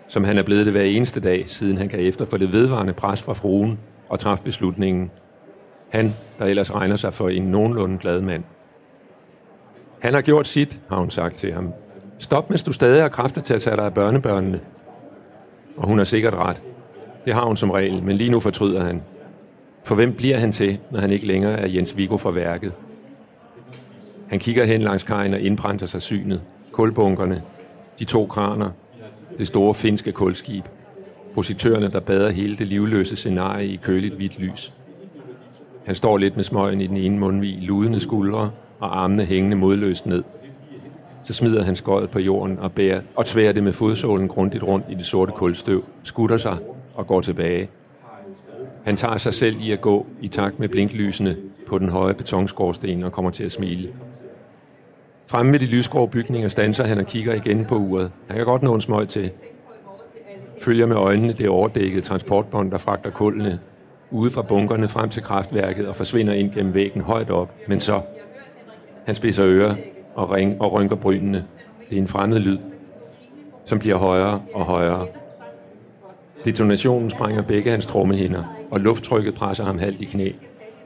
som han er blevet det hver eneste dag, siden han kan efter for det vedvarende pres fra fruen og træffe beslutningen. Han, der ellers regner sig for en nogenlunde glad mand. Han har gjort sit, har hun sagt til ham. Stop, mens du stadig har kræfter til at tage dig af børnebørnene. Og hun har sikkert ret. Det har hun som regel, men lige nu fortryder han. For hvem bliver han til, når han ikke længere er Jens Viggo fra værket? Han kigger hen langs kajen og indprænter sig synet. Kulbunkerne, de to kraner, det store finske kulskib, projektørerne, der bader hele det livløse scenarie i køligt hvidt lys. Han står lidt med smøgen i den ene mundvig, ludende skuldre og armene hængende modløst ned. Så smider han skøjet på jorden og bærer og tværer det med fodsålen grundigt rundt i det sorte kulstøv, skutter sig og går tilbage. Han tager sig selv i at gå i takt med blinklysene på den høje betonskorsten og kommer til at smile. Fremme ved de lysgrå bygninger standser han og kigger igen på uret. Han kan godt nå en smøg til. Følger med øjnene det overdækkede transportbånd, der fragter kullene ude fra bunkerne frem til kraftværket og forsvinder ind gennem væggen højt op. Men så, han spidser ører og, ring og rynker brynene. Det er en fremmed lyd, som bliver højere og højere. Detonationen sprænger begge hans trommehinder, og lufttrykket presser ham halvt i knæ.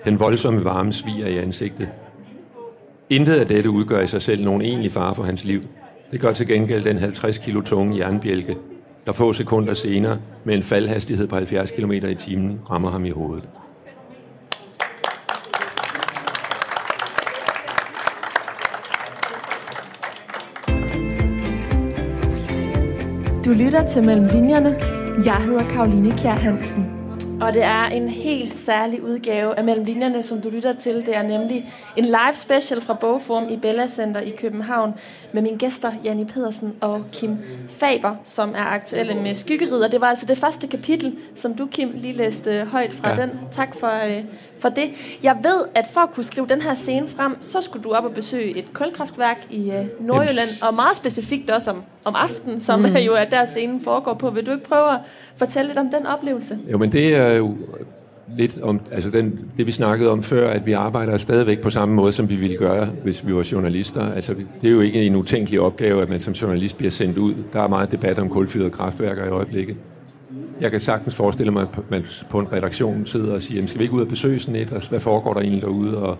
Den voldsomme varme sviger i ansigtet. Intet af dette udgør i sig selv nogen egentlig fare for hans liv. Det gør til gengæld den 50 kilo tunge jernbjælke, der få sekunder senere med en faldhastighed på 70 km i timen rammer ham i hovedet. Du lytter til Mellem Linjerne. Jeg hedder Karoline Kjær Hansen. Og det er en helt særlig udgave af Mellem Linjerne, som du lytter til. Det er nemlig en live special fra Bogform i Bella Center i København med mine gæster, Janni Pedersen og Kim Faber, som er aktuelle med Skyggerider. Det var altså det første kapitel, som du, Kim, lige læste højt fra ja. den. Tak for, øh, for det. Jeg ved, at for at kunne skrive den her scene frem, så skulle du op og besøge et kulkraftværk i øh, Nordjylland, Jamen. og meget specifikt også om, om aftenen, som mm. jo er der scenen foregår på. Vil du ikke prøve at fortælle lidt om den oplevelse? Jo, men det er jo lidt om altså den, det, vi snakkede om før, at vi arbejder stadigvæk på samme måde, som vi ville gøre, hvis vi var journalister. Altså, det er jo ikke en utænkelig opgave, at man som journalist bliver sendt ud. Der er meget debat om kulfyrede kraftværker i øjeblikket. Jeg kan sagtens forestille mig, at man på en redaktion sidder og siger, skal vi ikke ud og besøge sådan et, og hvad foregår der egentlig derude? Og,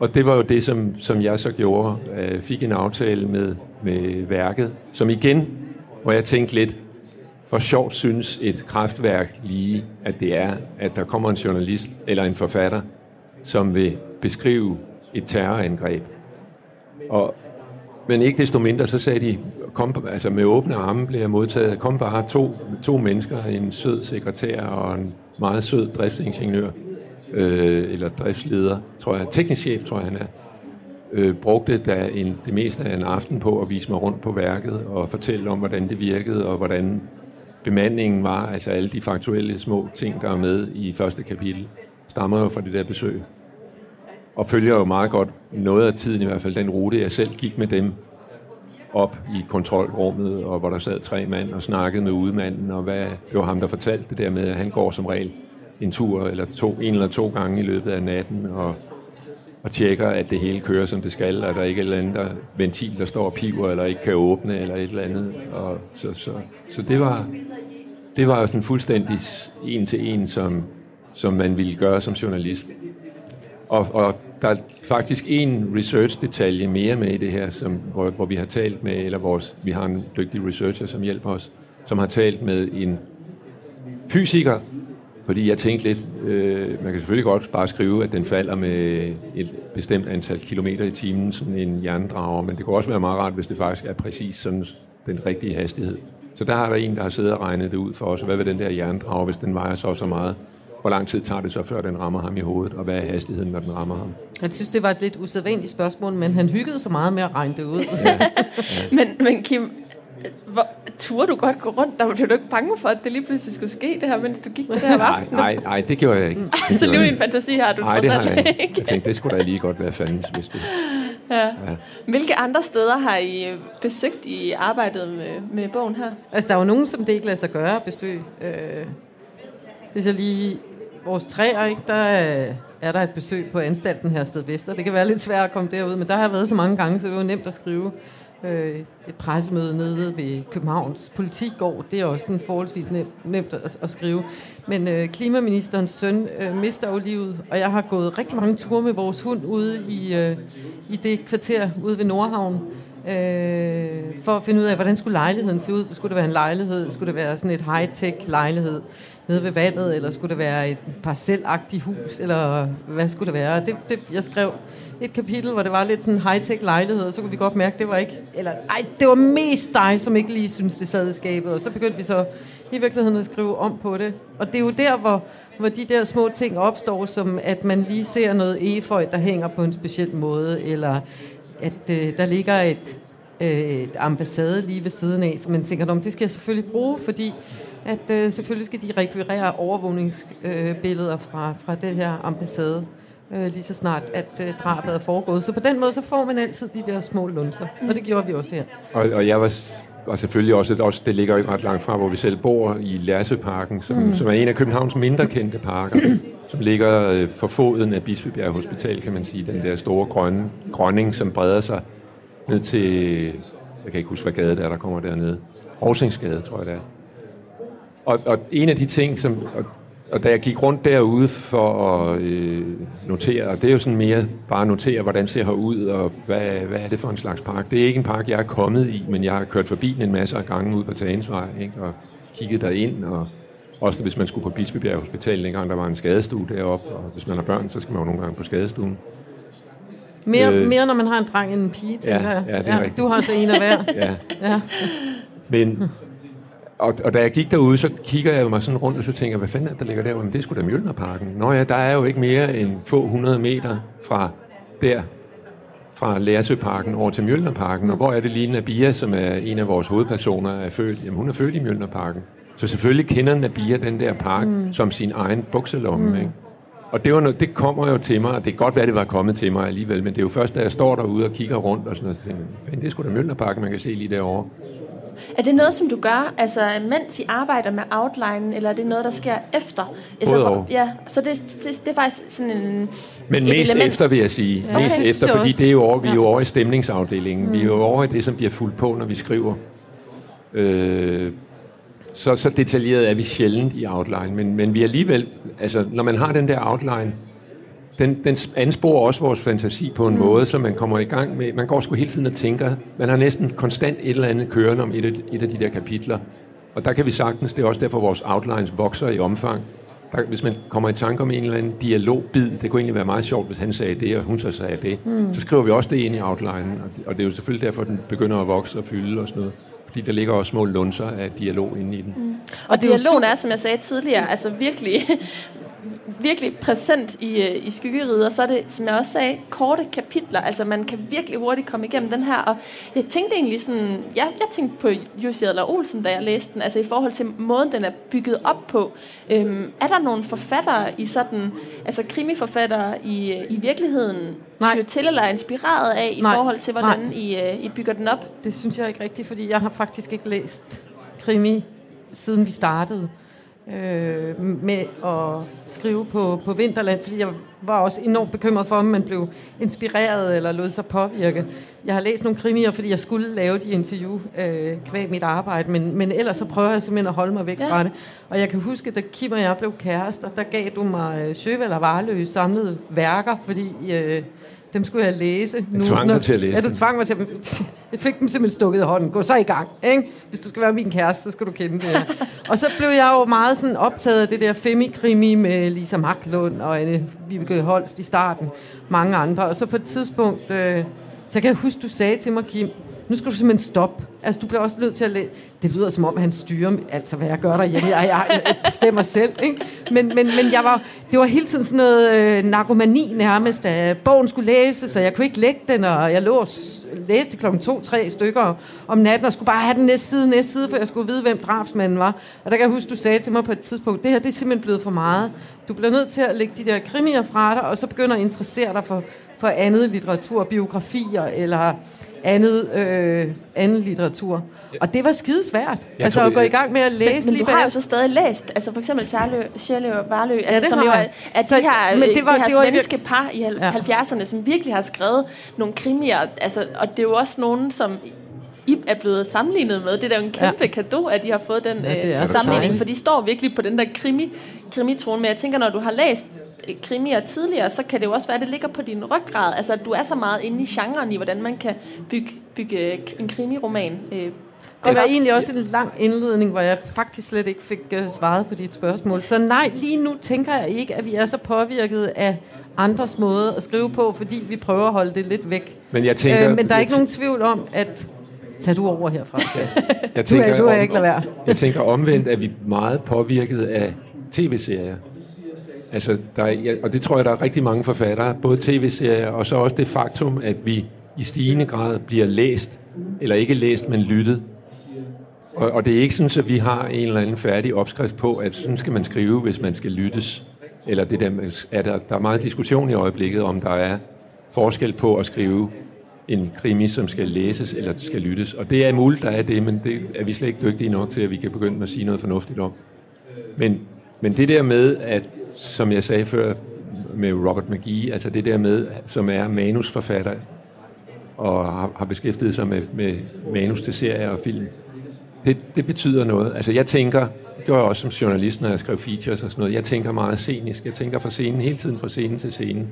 og det var jo det, som, som jeg så gjorde. Jeg fik en aftale med, med værket, som igen, hvor jeg tænkte lidt, hvor sjovt synes et kraftværk lige, at det er, at der kommer en journalist eller en forfatter, som vil beskrive et terrorangreb. Og, men ikke desto mindre, så sagde de, kom, altså med åbne arme blev jeg modtaget. Kom bare to, to mennesker, en sød sekretær og en meget sød driftsingeniør, øh, eller driftsleder, tror jeg, teknisk chef, tror jeg han er, øh, brugte da en, det meste af en aften på at vise mig rundt på værket og fortælle om, hvordan det virkede og hvordan bemandingen var, altså alle de faktuelle små ting, der er med i første kapitel, stammer jo fra det der besøg. Og følger jo meget godt noget af tiden i hvert fald den rute, jeg selv gik med dem op i kontrolrummet, og hvor der sad tre mand og snakkede med udmanden, og hvad, det var ham, der fortalte det der med, at han går som regel en tur eller to, en eller to gange i løbet af natten, og, og tjekker, at det hele kører, som det skal, og der er ikke et eller andet der, ventil, der står og piver, eller ikke kan åbne, eller et eller andet. Og så, så, så det var, det var sådan fuldstændig en til en, som, som man ville gøre som journalist. Og, og der er faktisk en research-detalje mere med i det her, som, hvor, hvor vi har talt med, eller vores, vi har en dygtig researcher, som hjælper os, som har talt med en fysiker, fordi jeg tænkte lidt, øh, man kan selvfølgelig godt bare skrive, at den falder med et bestemt antal kilometer i timen, sådan en jerndrager, men det kunne også være meget rart, hvis det faktisk er præcis sådan den rigtige hastighed. Så der har der en, der har siddet og regnet det ud for os. Hvad vil den der jerndrage, hvis den vejer så så meget? Hvor lang tid tager det så, før den rammer ham i hovedet? Og hvad er hastigheden, når den rammer ham? Jeg synes, det var et lidt usædvanligt spørgsmål, men han hyggede så meget med at regne det ud. Ja. Ja. men, men Kim, hvor, turde du godt gå rundt? Der blev du ikke bange for, at det lige pludselig skulle ske, det her, mens du gik det her om aftenen? Nej, nej, nej, det gjorde jeg ikke. Det så lige en fantasi har du nej, det har jeg ikke. Jeg tænkte, det skulle da lige godt være fandens, hvis det... Ja. ja. Hvilke andre steder har I besøgt i arbejdet med, med bogen her? Altså, der er jo nogen, som det ikke lader sig gøre at besøge. Øh, hvis jeg lige... Vores træer, ikke? Der er der et besøg på anstalten her sted Vester. Det kan være lidt svært at komme derud, men der har jeg været så mange gange, så det var nemt at skrive øh, et pressemøde nede ved Københavns politigård. Det er også sådan forholdsvis nemt, nemt at, at skrive. Men øh, klimaministerens søn øh, mister jo livet, og jeg har gået rigtig mange ture med vores hund ude i, øh, i det kvarter ude ved Nordhavn. Øh, for at finde ud af, hvordan skulle lejligheden se ud. Skulle det være en lejlighed? Skulle det være sådan et high-tech lejlighed nede ved vandet? Eller skulle det være et parcelagtigt hus? Eller hvad skulle det være? Det, det, jeg skrev et kapitel, hvor det var lidt sådan high-tech lejlighed, og så kunne vi godt mærke, at det var ikke... Eller, ej, det var mest dig, som ikke lige synes det sad i skabet. Og så begyndte vi så i virkeligheden at skrive om på det. Og det er jo der, hvor, hvor de der små ting opstår, som at man lige ser noget efeu, der hænger på en speciel måde, eller at øh, der ligger et, øh, et ambassade lige ved siden af, så man tænker, det skal jeg selvfølgelig bruge, fordi at øh, selvfølgelig skal de rekvirere overvågningsbilleder øh, fra, fra det her ambassade. Øh, lige så snart, at øh, drabet er foregået. Så på den måde, så får man altid de der små lunser, mm. og det gjorde vi også her. Og, og jeg var og selvfølgelig også, også, det ligger jo ikke ret langt fra, hvor vi selv bor, i Lærsøparken, som, mm. som er en af Københavns mindre kendte parker, som ligger øh, for foden af Bispebjerg Hospital, kan man sige. Den der store grønne, grønning, som breder sig ned til, jeg kan ikke huske, hvad gade det er, der kommer dernede. Rovsingsgade, tror jeg det er. Og, og en af de ting, som, og og da jeg gik rundt derude for at øh, notere, og det er jo sådan mere bare at notere, hvordan ser ud, og hvad, hvad er det for en slags park. Det er ikke en park, jeg er kommet i, men jeg har kørt forbi en masse af gange ud på Tagensvej, ikke? og kigget derind, og også hvis man skulle på Bispebjerg Hospital, dengang der var en skadestue deroppe, og hvis man har børn, så skal man jo nogle gange på skadestuen. Mere, øh, mere når man har en dreng end en pige, tænker ja, jeg. Ja, det er ja, rigtigt. Du har så en af hver. ja. ja. Men og, og da jeg gik derude, så kigger jeg mig sådan rundt, og så tænker jeg, hvad fanden er der ligger der? Men det skulle da Mjølnerparken. Nå ja, der er jo ikke mere end få hundrede meter fra der, fra Lærsøparken over til Mjølnerparken. Mm. Og hvor er det lige Nabia, som er en af vores hovedpersoner, er født? Jamen, hun er født i Mjølnerparken. Så selvfølgelig kender Nabia den der park mm. som sin egen bukselomme, mm. ikke? Og det, var noget, det kommer jo til mig, og det kan godt være, det var kommet til mig alligevel, men det er jo først, da jeg står derude og kigger rundt og sådan noget, så tænker jeg, det er sgu da Mjølnerparken, man kan se lige derovre. Er det noget, som du gør, altså mens I arbejder med outline, eller er det noget, der sker efter? Altså, Både ja, så det, det, det er faktisk sådan en... Men mest element. efter, vil jeg sige. Ja. Mest okay. efter, fordi det er jo over, vi er jo over i stemningsafdelingen. Mm. Vi er jo over i det, som bliver fuldt på, når vi skriver. Øh, så, så detaljeret er vi sjældent i outline, men, men vi er alligevel, altså når man har den der outline, den, den ansporer også vores fantasi på en mm. måde, så man kommer i gang med, man går sgu hele tiden og tænker, man har næsten konstant et eller andet kørende om et af, et af de der kapitler, og der kan vi sagtens, det er også derfor vores outlines vokser i omfang, der, hvis man kommer i tanke om en eller anden dialogbid, det kunne egentlig være meget sjovt, hvis han sagde det, og hun så sagde det, mm. så skriver vi også det ind i outlinen, og det, og det er jo selvfølgelig derfor, den begynder at vokse og fylde og sådan noget fordi der ligger også små lunser af dialog inde i den. Mm. Og, og dialogen er, som jeg sagde tidligere, altså virkelig virkelig præsent i, øh, i skyggerider, så er det, som jeg også sagde, korte kapitler. Altså man kan virkelig hurtigt komme igennem den her. Og jeg tænkte egentlig sådan, jeg, jeg tænkte på Jussi Adler Olsen, da jeg læste den, altså i forhold til måden, den er bygget op på. Øhm, er der nogle forfattere i sådan, altså krimiforfattere i, i virkeligheden, Nej. til eller er inspireret af i Nej. forhold til, hvordan I, uh, I bygger den op? Det synes jeg ikke rigtigt, fordi jeg har faktisk ikke læst krimi, siden vi startede øh, med at skrive på, på Vinterland, fordi jeg var også enormt bekymret for, om man blev inspireret eller lod sig påvirke. Jeg har læst nogle krimier, fordi jeg skulle lave de interview øh, kvæg mit arbejde, men, men ellers så prøver jeg simpelthen at holde mig væk ja. fra det. Og jeg kan huske, da Kim og jeg blev kærester, der gav du mig øh, Sjøvel og Varløs samlede værker, fordi... Øh, dem skulle jeg læse. Jeg nu, tvang dig til at læse Ja, du tvang mig til at... Jeg fik dem simpelthen stukket i hånden. Gå så i gang, ikke? Hvis du skal være min kæreste, så skal du kende det her. og så blev jeg jo meget sådan optaget af det der femi-krimi med Lisa Marklund og Anne Vibeke Holst i starten. Mange andre. Og så på et tidspunkt... Øh, så kan jeg huske, du sagde til mig, Kim, nu skal du simpelthen stoppe. Altså, du bliver også nødt til at læse. Det lyder som om, han styrer, altså hvad jeg gør derhjemme. Jeg, jeg, jeg bestemmer selv, ikke? Men, men, men jeg var, det var hele tiden sådan noget øh, narkomani nærmest, at bogen skulle læses, så jeg kunne ikke lægge den, og jeg lå og læste klokken to-tre stykker om natten, og skulle bare have den næste side, næste side, for jeg skulle vide, hvem drabsmanden var. Og der kan jeg huske, du sagde til mig på et tidspunkt, det her det er simpelthen blevet for meget. Du bliver nødt til at lægge de der krimier fra dig, og så begynder at interessere dig for, for andet litteratur, biografier eller andet, øh, anden litteratur. Og det var skide svært. Jeg altså tror, at gå i gang med at læse men, men lige du har jo så stadig læst, altså for eksempel Charlie og Varlø, ja, altså, som jo er, at så, de her, men det var, de her det var svenske par i 70'erne, som virkelig har skrevet nogle krimier, altså, og det er jo også nogen, som I er blevet sammenlignet med. Det er jo en kæmpe ja. gave, at de har fået den ja, øh, sammenligning, for de står virkelig på den der krimi, krimitone. Men jeg tænker, når du har læst øh, krimier tidligere, så kan det jo også være, at det ligger på din ryggrad. Altså, at du er så meget inde i genren i, hvordan man kan bygge, bygge en krimiroman øh, det var egentlig også en lang indledning, hvor jeg faktisk slet ikke fik uh, svaret på dit spørgsmål. Så nej, lige nu tænker jeg ikke, at vi er så påvirket af andres måde at skrive på, fordi vi prøver at holde det lidt væk. Men, jeg tænker, øh, men der er ikke nogen tvivl om, at Tag du over herfra. jeg tænker, du er, du er ikke lade være. Jeg tænker omvendt, at vi er meget påvirket af tv-serier. Altså, der er, ja, og det tror jeg, der er rigtig mange forfattere, både tv-serier, og så også det faktum, at vi i stigende grad bliver læst, eller ikke læst, men lyttet. Og, og det er ikke sådan, at vi har en eller anden færdig opskrift på, at sådan skal man skrive, hvis man skal lyttes eller det der er der, der er meget diskussion i øjeblikket, om der er forskel på at skrive en krimi, som skal læses eller skal lyttes. Og det er muligt, der er det, men det er vi slet ikke dygtige nok til, at vi kan begynde at sige noget fornuftigt om. Men, men det der med, at, som jeg sagde før med Robert McGee, altså det der med, som er manusforfatter og har, har beskæftiget sig med, med manus til serier og film, det, det betyder noget. Altså jeg tænker, det gør jeg også som journalist, når jeg skriver features og sådan noget, jeg tænker meget scenisk. Jeg tænker fra scenen, hele tiden fra scenen til scenen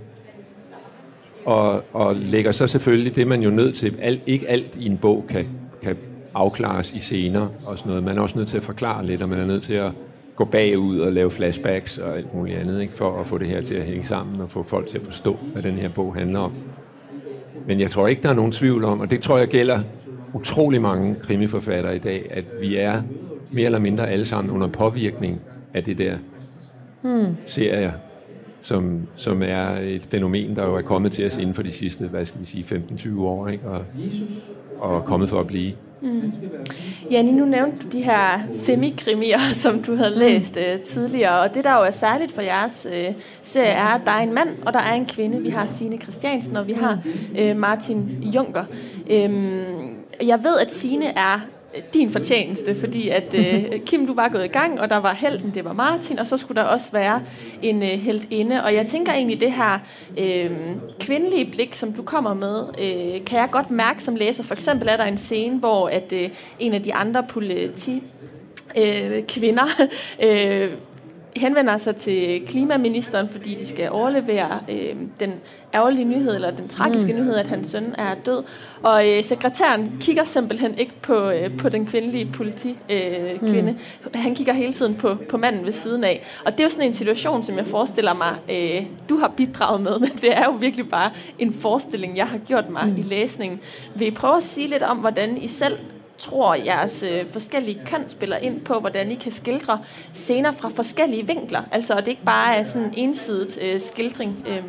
og, og lægger så selvfølgelig det, man jo nødt til. Alt, ikke alt i en bog kan, kan afklares i scener og sådan noget. Man er også nødt til at forklare lidt, og man er nødt til at gå bagud og lave flashbacks og alt muligt andet, ikke? for at få det her til at hænge sammen og få folk til at forstå, hvad den her bog handler om. Men jeg tror ikke, der er nogen tvivl om, og det tror jeg gælder utrolig mange krimiforfattere i dag, at vi er mere eller mindre alle sammen under påvirkning af det der hmm. serier som, som er et fænomen, der jo er kommet til os inden for de sidste, hvad skal vi sige, 15-20 år, ikke? Og, og kommet for at blive. Mm. Janni, nu nævnte du de her femikrimier, som du havde læst øh, tidligere, og det der jo er særligt for jeres øh, serie er, at der er en mand, og der er en kvinde. Vi har Sine Christiansen, og vi har øh, Martin Junker. Um, jeg ved, at Sine er din fortjeneste, fordi at øh, Kim, du var gået i gang, og der var helten, det var Martin, og så skulle der også være en øh, inde. Og jeg tænker egentlig, det her øh, kvindelige blik, som du kommer med, øh, kan jeg godt mærke som læser. For eksempel er der en scene, hvor at øh, en af de andre politi øh, kvinder øh, henvender sig til klimaministeren, fordi de skal overlevere øh, den ærgerlige nyhed, eller den tragiske mm. nyhed, at hans søn er død. Og øh, sekretæren kigger simpelthen ikke på, øh, på den kvindelige politikvinde. Øh, mm. Han kigger hele tiden på, på manden ved siden af. Og det er jo sådan en situation, som jeg forestiller mig, øh, du har bidraget med, men det er jo virkelig bare en forestilling, jeg har gjort mig mm. i læsningen. Vil I prøve at sige lidt om, hvordan I selv tror, jeres øh, forskellige køn spiller ind på, hvordan I kan skildre scener fra forskellige vinkler. Altså, at det ikke bare er sådan en ensidigt øh, skildring, øh,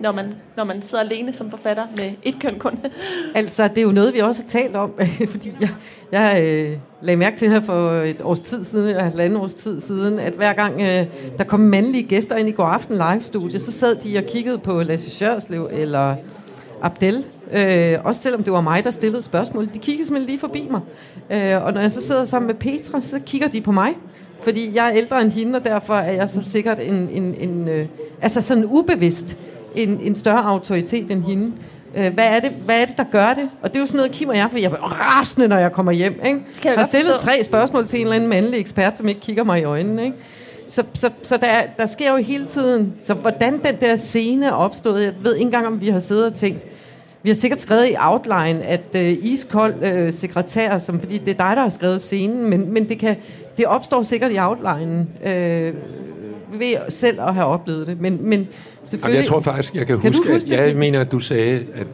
når, man, når man sidder alene som forfatter med et køn kun. altså, det er jo noget, vi også har talt om, fordi jeg, jeg øh, lagde mærke til her for et års tid siden, eller et års tid siden, at hver gang øh, der kom mandlige gæster ind i går aften live-studie, så sad de og kiggede på Lasse Sjørslev eller Abdel, øh, også selvom det var mig, der stillede spørgsmål. De kiggede simpelthen lige forbi mig. Øh, og når jeg så sidder sammen med Petra, så kigger de på mig. Fordi jeg er ældre end hende, og derfor er jeg så sikkert en, en, en øh, altså sådan ubevidst en, en større autoritet end hende. Øh, hvad, er det, hvad er det, der gør det? Og det er jo sådan noget, Kim og jeg, for jeg er rasende, når jeg kommer hjem. Ikke? jeg, jeg har stillet forstå. tre spørgsmål til en eller anden mandlig ekspert, som ikke kigger mig i øjnene. Ikke? Så, så, så der, der sker jo hele tiden, så hvordan den der scene er opstået, jeg ved ikke engang, om vi har siddet og tænkt, vi har sikkert skrevet i outline, at øh, iskold øh, sekretær, som, fordi det er dig, der har skrevet scenen, men, men det, kan, det opstår sikkert i outline øh, ved selv at have oplevet det. Men, men selvfølgelig... jeg tror faktisk, jeg kan, kan huske, huske at jeg mener, at du sagde, at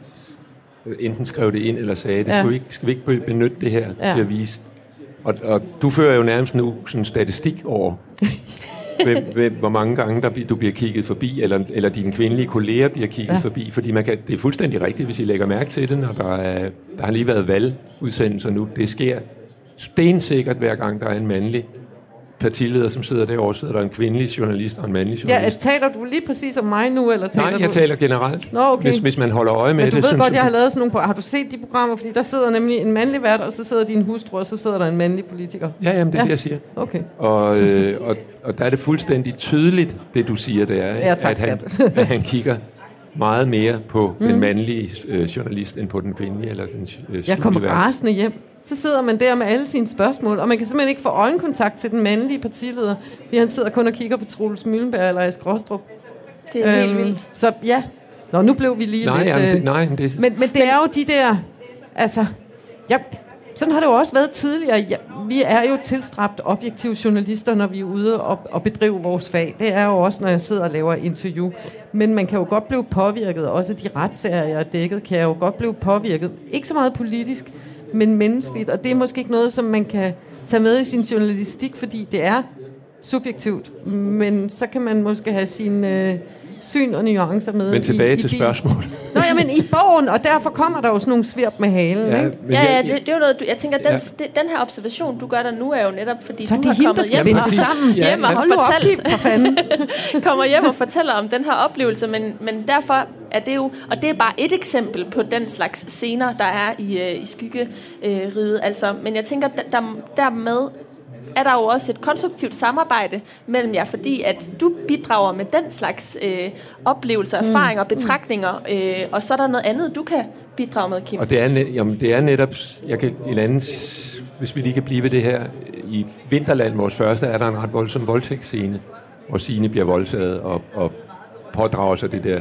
enten skrev det ind eller sagde, det ja. skal, vi ikke, skal vi ikke benytte det her ja. til at vise. Og, og du fører jo nærmest nu sådan statistik over, hvem, hvem, hvor mange gange der, du bliver kigget forbi, eller, eller dine kvindelige kolleger bliver kigget ja. forbi. Fordi man kan, det er fuldstændig rigtigt, hvis I lægger mærke til det, når der, er, der har lige været valgudsendelser nu. Det sker stensikkert hver gang, der er en mandlig partileder, som sidder derovre, sidder der en kvindelig journalist og en mandlig journalist. Ja, taler du lige præcis om mig nu, eller taler Nej, jeg du... taler generelt. Nå, okay. hvis, hvis man holder øje med Men du det. du ved godt, jeg har lavet sådan nogle... Har du set de programmer? Fordi der sidder nemlig en mandlig vært, og så sidder din hustru, og så sidder der en mandlig politiker. Ja, jamen det er ja. det, jeg siger. Okay. Og, øh, og, og der er det fuldstændig tydeligt, det du siger, det er, ja, tak, at, han, at han kigger meget mere på mm. den mandlige øh, journalist, end på den kvindelige eller den øh, Jeg kommer rasende hjem så sidder man der med alle sine spørgsmål, og man kan simpelthen ikke få øjenkontakt til den mandlige partileder, fordi han sidder kun og kigger på Troels Møllenberg eller Esk Rostrup. Det er øhm, helt vildt. Så ja, Nå, nu blev vi lige nej, lidt... Jamen, det, øh, nej, det... Men, men det er jo de der... Altså, jeg, sådan har det jo også været tidligere. Ja, vi er jo tilstræbt objektive journalister, når vi er ude og, og bedrive vores fag. Det er jo også, når jeg sidder og laver interview. Men man kan jo godt blive påvirket. Også de retssager, jeg har dækket, kan jeg jo godt blive påvirket. Ikke så meget polisk, men menneskeligt. Og det er måske ikke noget, som man kan tage med i sin journalistik, fordi det er subjektivt. Men så kan man måske have sin øh, syn og nuancer med Men tilbage i, til i spørgsmålet. Jamen i bogen, og derfor kommer der jo sådan nogle svirp med halen, Ja, ikke? men Ja, ja, det, det er jo noget, du, jeg tænker, den, Ja. det, den her observation, du gør der nu, er jo netop, fordi Så du har hende, kommet hjem og, sammen. Ja, hjem og. Hold op, fortalt, Kim, for fanden. kommer hjem og fortæller om den her oplevelse, men, men derfor er det jo, og det er bare et eksempel på den slags scener, der er i, øh, i skyggeriget. Altså, men jeg tænker, der, der, dermed er der jo også et konstruktivt samarbejde mellem jer, fordi at du bidrager med den slags øh, oplevelser, erfaringer, betragtninger, øh, og så er der noget andet, du kan bidrage med, Kim. Og det er, net, jamen, det er netop, jeg kan, en anden, hvis vi lige kan blive ved det her, i Vinterland, vores første, er der en ret voldsom voldtægtsscene, hvor Signe bliver voldtaget og, og pådrager sig det der,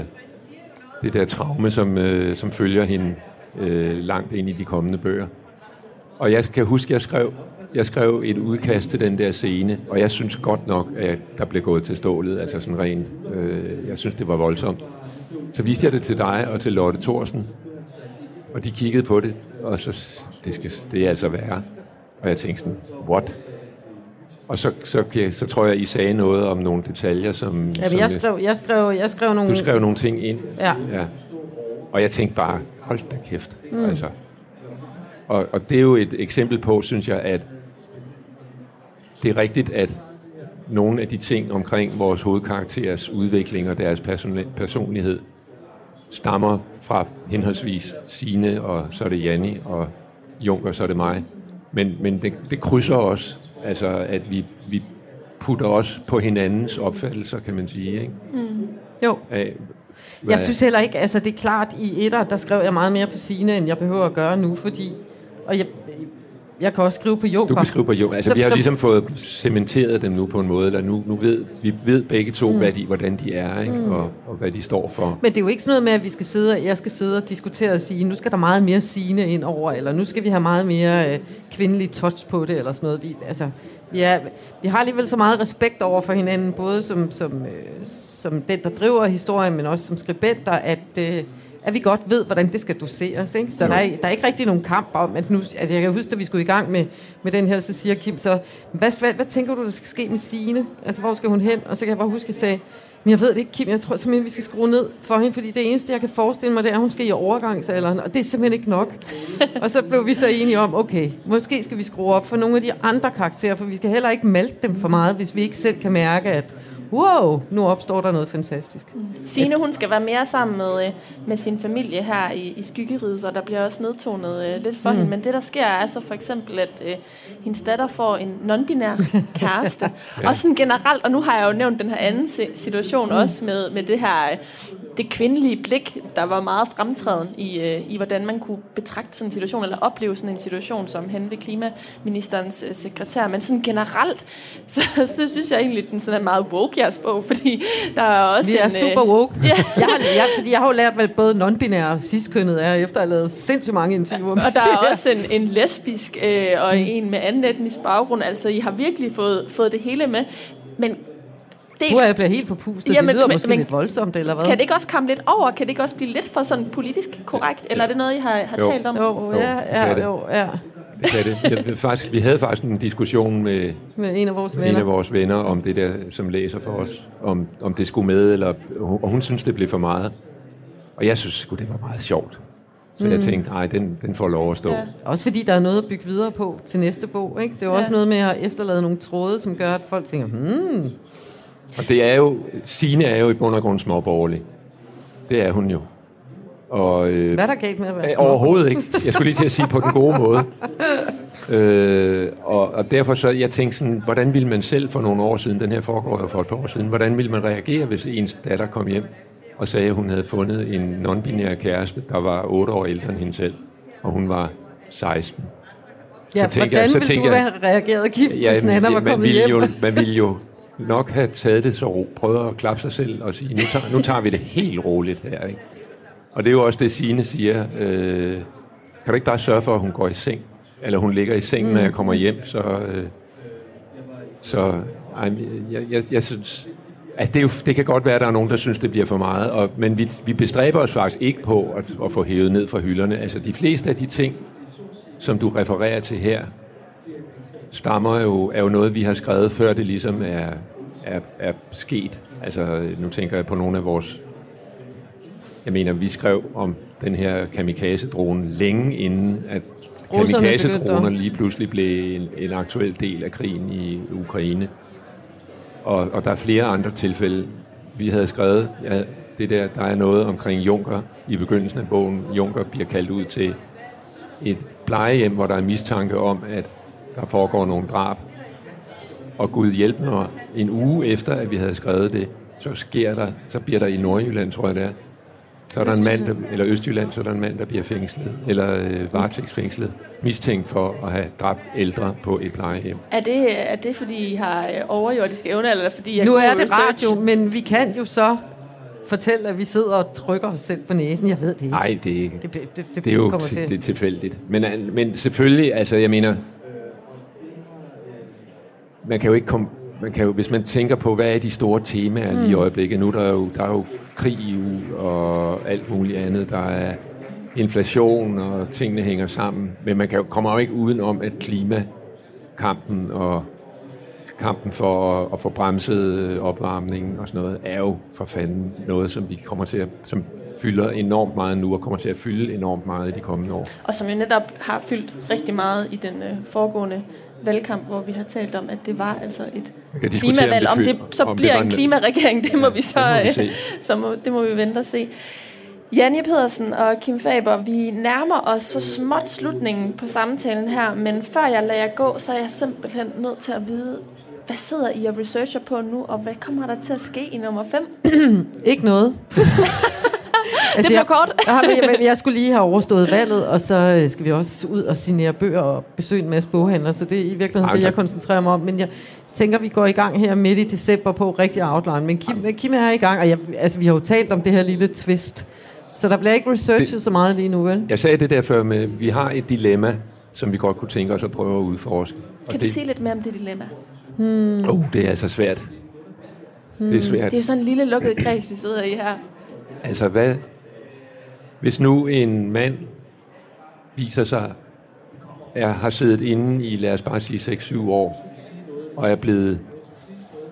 det der traume, som, øh, som følger hende øh, langt ind i de kommende bøger. Og jeg kan huske, jeg skrev, jeg skrev et udkast til den der scene, og jeg synes godt nok, at der blev gået til stålet, altså sådan rent. Øh, jeg synes, det var voldsomt. Så viste jeg det til dig og til Lotte Thorsen, og de kiggede på det, og så, det, skal, det er altså værre. Og jeg tænkte sådan, what? Og så, så, kan- så tror jeg, I sagde noget om nogle detaljer, som... Jamen, som jeg skrev, jeg skrev, jeg skrev nogle... Du skrev nogle ting ind. Ja. ja. Og jeg tænkte bare, hold da kæft. Mm. Altså. Og, og det er jo et eksempel på, synes jeg, at det er rigtigt, at nogle af de ting omkring vores hovedkarakterers udvikling og deres personlighed stammer fra henholdsvis Sine og så er det Janni, og Junker, så er det mig. Men, men det, det krydser også, altså at vi, vi putter os på hinandens opfattelser, kan man sige, ikke? Jo. af, hvad, Jeg synes heller ikke, altså det er klart, i etter, der skrev jeg meget mere på sine, end jeg behøver at gøre nu, fordi, og jeg, jeg kan også skrive på Junker. du kan skrive på jo. Altså, Så- vi har så- ligesom fået cementeret dem nu på en måde, eller nu, nu ved vi ved begge to, mm. hvad de, hvordan de er, ikke? Mm. Og, og hvad de står for. Men det er jo ikke sådan noget med, at vi skal sidde, jeg skal sidde og diskutere og sige, nu skal der meget mere sine ind over, eller nu skal vi have meget mere øh, kvindelig touch på det, eller sådan noget. Vi, altså, vi, er, vi har alligevel så meget respekt over for hinanden, både som, som, øh, som den, der driver historien, men også som skribenter, at, øh, at vi godt ved, hvordan det skal doseres. Ikke? Så der er, der er ikke rigtig nogen kamp om, at nu... Altså, jeg kan huske, at vi skulle i gang med, med den her, så siger Kim så, hvad, hvad, hvad tænker du, der skal ske med Signe? Altså, hvor skal hun hen? Og så kan jeg bare huske, at jeg sagde, men jeg ved det ikke, Kim. Jeg tror simpelthen, vi skal skrue ned for hende, fordi det eneste, jeg kan forestille mig, det er, at hun skal i overgangsalderen, og det er simpelthen ikke nok. og så blev vi så enige om, okay, måske skal vi skrue op for nogle af de andre karakterer, for vi skal heller ikke malte dem for meget, hvis vi ikke selv kan mærke, at wow, nu opstår der noget fantastisk. Signe, hun skal være mere sammen med, øh, med sin familie her i, i skyggeriget, og der bliver også nedtonet øh, lidt for mm. hende. Men det, der sker, er så for eksempel, at øh, hendes datter får en non-binær kæreste. ja. Og sådan generelt, og nu har jeg jo nævnt den her anden si- situation mm. også med, med det her det kvindelige blik, der var meget fremtræden i, øh, i, hvordan man kunne betragte sådan en situation, eller opleve sådan en situation som hen ved klimaministerens øh, sekretær. Men sådan generelt, så, så synes jeg egentlig, den sådan er meget woke, jeres bog, fordi der er også Vi er en, super øh, woke. Ja. Jeg, har, jeg, fordi jeg har jo lært, hvad både non-binær og cis-kønnet er, efter at have lavet sindssygt mange interviewer. om Og der er også en, en lesbisk øh, og mm. en med anden etnisk baggrund. Altså, I har virkelig fået, fået det hele med. Men dels, er jeg bliver helt forpustet. Jamen, det lyder men- måske men- lidt voldsomt, eller hvad? kan det ikke også komme lidt over? Kan det ikke også blive lidt for sådan politisk korrekt? Eller er det noget, I har, har Jo. talt om? Jo, Jo, ja, ja, det. jo, ja. Det kan det. Jeg, faktisk, vi havde faktisk en diskussion med Med en af vores en venner. af vores venner om det der, som læser for os, om, om det skulle med, eller, og hun synes, det blev for meget. Og jeg synes sgu, det var meget sjovt. Så mm. jeg tænkte, nej, den, den får lov at stå. Ja. Ja. Også fordi der er noget at bygge videre på til næste bog. Ikke? Det er jo Ja. også noget med at efterlade nogle tråde, som gør, at folk tænker, hmm, Og det er jo, Signe er jo i bund og grund småborgerlig. Det er hun jo. Og, øh, hvad er der galt med at være Øh, små? Overhovedet ikke. Jeg skulle lige til at sige på den gode måde. Øh, og, og derfor så, jeg tænkte sådan, hvordan ville man selv for nogle år siden, den her foregår jo for et par år siden, hvordan ville man reagere, hvis ens datter kom hjem og sagde, at hun havde fundet en non-binær kæreste, der var 8 år ældre end hende selv, og hun var 16. Ja, så tænker hvordan jeg- så ville du jeg- have reageret, Kim, hvis men Nana var kommet hjem? jo, man ville jo nok have taget det så ro, prøvet at klappe sig selv og sige, nu tager, nu tager vi det helt roligt her. Ikke? Og det er jo også det, Signe siger. Øh, kan du ikke bare sørge for, at hun går i seng? Eller hun ligger i sengen, mm. når jeg kommer hjem, så... Øh, så ej, jeg, jeg, jeg synes... Altså det, er jo, det kan godt være, at der er nogen, der synes, det bliver for meget, og, men vi, vi bestræber os faktisk ikke på at, at få hævet ned fra hylderne. Altså de fleste af de ting, som du refererer til her, stammer jo, er jo noget, vi har skrevet, før det ligesom er, er, er sket. Altså, nu tænker jeg på nogle af vores Jeg mener, vi skrev om den her kamikaze-drone længe inden, at kamikaze-droner lige pludselig blev en, en aktuel del af krigen i Ukraine. Og, og der er flere andre tilfælde. Vi havde skrevet, ja, det der, der er noget omkring Junker i begyndelsen af bogen. Junker bliver kaldt ud til et plejehjem, hvor der er mistanke om, at der foregår nogle drab. Og Gud hjælp mig, en uge efter, at vi havde skrevet det, så sker der, så bliver der i Nordjylland, tror jeg det er, så er der en mand, der, eller Østjylland, så er der en mand, der bliver fængslet, eller øh, varetægtsfængslet, mistænkt for at have dræbt ældre på et plejehjem. Er det, er det fordi I har øh, overjordiske evner, eller fordi jeg Nu er det research? radio, men vi kan jo så fortælle, at vi sidder og trykker os selv på næsen. Jeg ved det ikke. Nej, det ikke. Det, det, det, det, Det er jo kommer til. til. det er tilfældigt. Men, men selvfølgelig, altså jeg mener, man kan jo ikke komme, man kan jo, hvis man tænker på, hvad er de store temaer lige i øjeblikket, nu er der jo, der er jo krig i EU og alt muligt andet, der er inflation og tingene hænger sammen, men man kan, jo- kommer jo ikke udenom, at klimakampen og kampen for at, at få bremset opvarmningen og sådan noget, er jo for fanden noget, som vi kommer til at, som fylder enormt meget nu, og kommer til at fylde enormt meget i de kommende år. Og som jo netop har fyldt rigtig meget i den øh, foregående valgkamp, hvor vi har talt om, at det var altså et klimavalg. Om det, så om det bliver var en en- klimaregering, det må vi så, det må vi øh, så må, det må vi vente og se. Janje Pedersen og Kim Faber, vi nærmer os så småt slutningen på samtalen her, men før jeg lader jer gå, så er jeg simpelthen nødt til at vide, hvad sidder I og researcher på nu, og hvad kommer der til at ske i nummer 5? Ikke noget. altså, jeg, kort. jeg, jeg, jeg skulle lige have overstået valget, og så øh, skal vi også ud og signere bøger og besøge en masse boghandler, så det er i virkeligheden Ej, det, jeg koncentrerer mig om. Men jeg tænker, vi går i gang her midt i december på rigtig outline. Men Kim, Kim er i gang, og jeg, altså, vi har jo talt om det her lille twist. Så der bliver ikke researchet Det- så meget lige nu, vel? Jeg sagde det der før med, at vi har et dilemma, som vi godt kunne tænke os at prøve at udforske. Kan det, du sige lidt mere om det dilemma? Oh, det er altså svært. Det er svært. Det er jo sådan en lille lukket kreds, vi sidder i her. Altså, hvad... Hvis nu en mand viser sig, at har siddet inde i, lad os bare sige, 6-7 år, og er blevet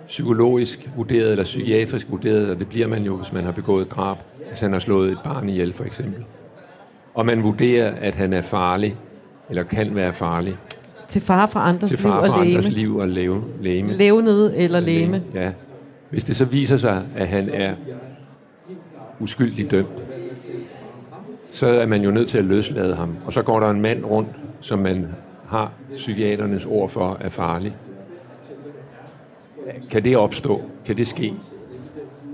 psykologisk vurderet eller psykiatrisk vurderet, og det bliver man jo, hvis man har begået drab, hvis han har slået et barn ihjel for eksempel. Og man vurderer, at han er farlig, eller kan være farlig, Til fare for andres til liv fare for og andres liv og leve, læme. Levnede eller læme. Ja. Hvis det så viser sig, at han er uskyldig dømt, så er man jo nødt til at løslade ham. Og så går der en mand rundt, som man har psykiaternes ord for er farlig. Kan det opstå? Kan det ske?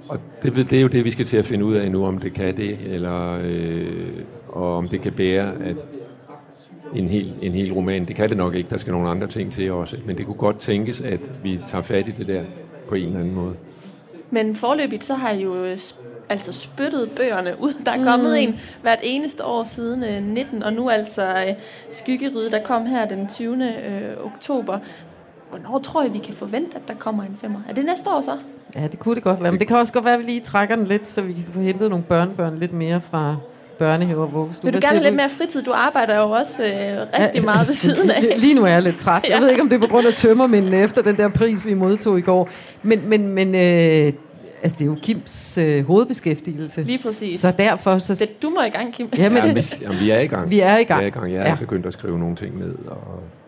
Og det, vil- det er jo det, vi skal til at finde ud af nu, om det kan det, eller øh, og om det kan bære, at en hel, en hel roman. Det kan det nok ikke, der skal nogle andre ting til også. Men det kunne godt tænkes, at vi tager fat i det der på en eller anden måde. Men forløbigt, så har I jo altså spyttet bøgerne ud. Der er kommet Mm. en hvert eneste år siden øh, 19, og nu altså øh, Skyggeride, der kom her den 20. Øh, oktober. Hvornår tror I, vi kan forvente, at der kommer en femmer? Er det næste år så? Ja, det kunne det godt være. Men det kan også godt være, at vi lige trækker den lidt, så vi kan få hentet nogle børnebørn lidt mere fra børnehave og vuggestue. Vil du Hvad gerne lidt mere fritid? Du arbejder jo også øh, rigtig meget ved siden af. Lige nu er jeg lidt træt. Jeg Ja. ved ikke, om det er på grund af tømmermændene efter den der pris, vi modtog i går. Men, men, men øh, altså, det er jo Kims øh, hovedbeskæftigelse. Lige præcis. Så derfor... Så, Så du må i gang, Kim. jamen, Ja, hvis, jamen, vi er i gang. Vi er i gang. Vi er i gang. Jeg er Ja. ja. begyndt at skrive nogle ting ned, og,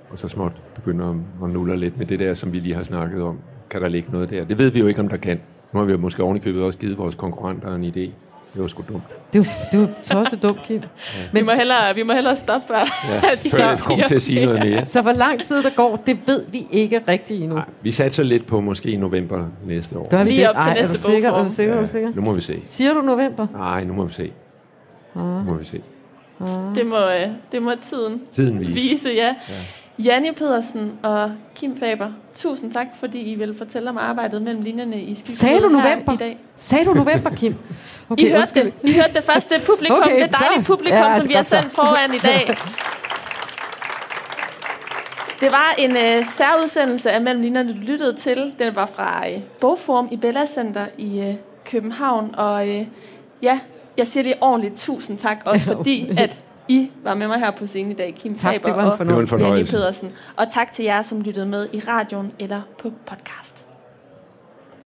og så småt begynder at, at nulle lidt med det der, som vi lige har snakket om. Kan der ligge noget der? Det ved vi jo ikke, om der kan. Nu har vi jo måske ovenikøbet også givet vores konkurrenter en idé. Det var sgu dumt. det er jo, det er jo tosset dumt, Kim. Vi Men, må hellere, vi må hellere stoppe før. Ja, før jeg til at sige noget mere. så hvor lang tid der går, det ved vi ikke rigtigt endnu. Nej, vi satser lidt på måske i november næste år. Gør vi Lige det? op til Ej, er næste du sikker? Er du sikker? Er du sikker? Nu må vi se. Siger du november? Nej, nu må vi se. Nu må vi se. Det må, øh, det må tiden Tiden viser. vise, ja. Janne Pedersen og Kim Faber, tusind tak, fordi I vil fortælle om arbejdet mellem linjerne i Skygge Sagde du november? i dag. Sagde du november, Kim? I hørte undskyld. det. I hørte det første publikum, Okay, okay, det dejlige så. publikum, Ja, ja, altså som vi har godt så. sendt foran i dag. Det var en øh, særudsendelse af Mellem Linjerne, du lyttede til. Den var fra øh, Bogforum i Bella Center i øh, København. Og øh, ja, jeg siger det ordentligt tusind tak, også fordi at I var med mig her på scenen i dag. Kim Tak, Faber det var en og Janne. Pedersen. Og tak til jer, som lyttede med i radioen eller på podcast.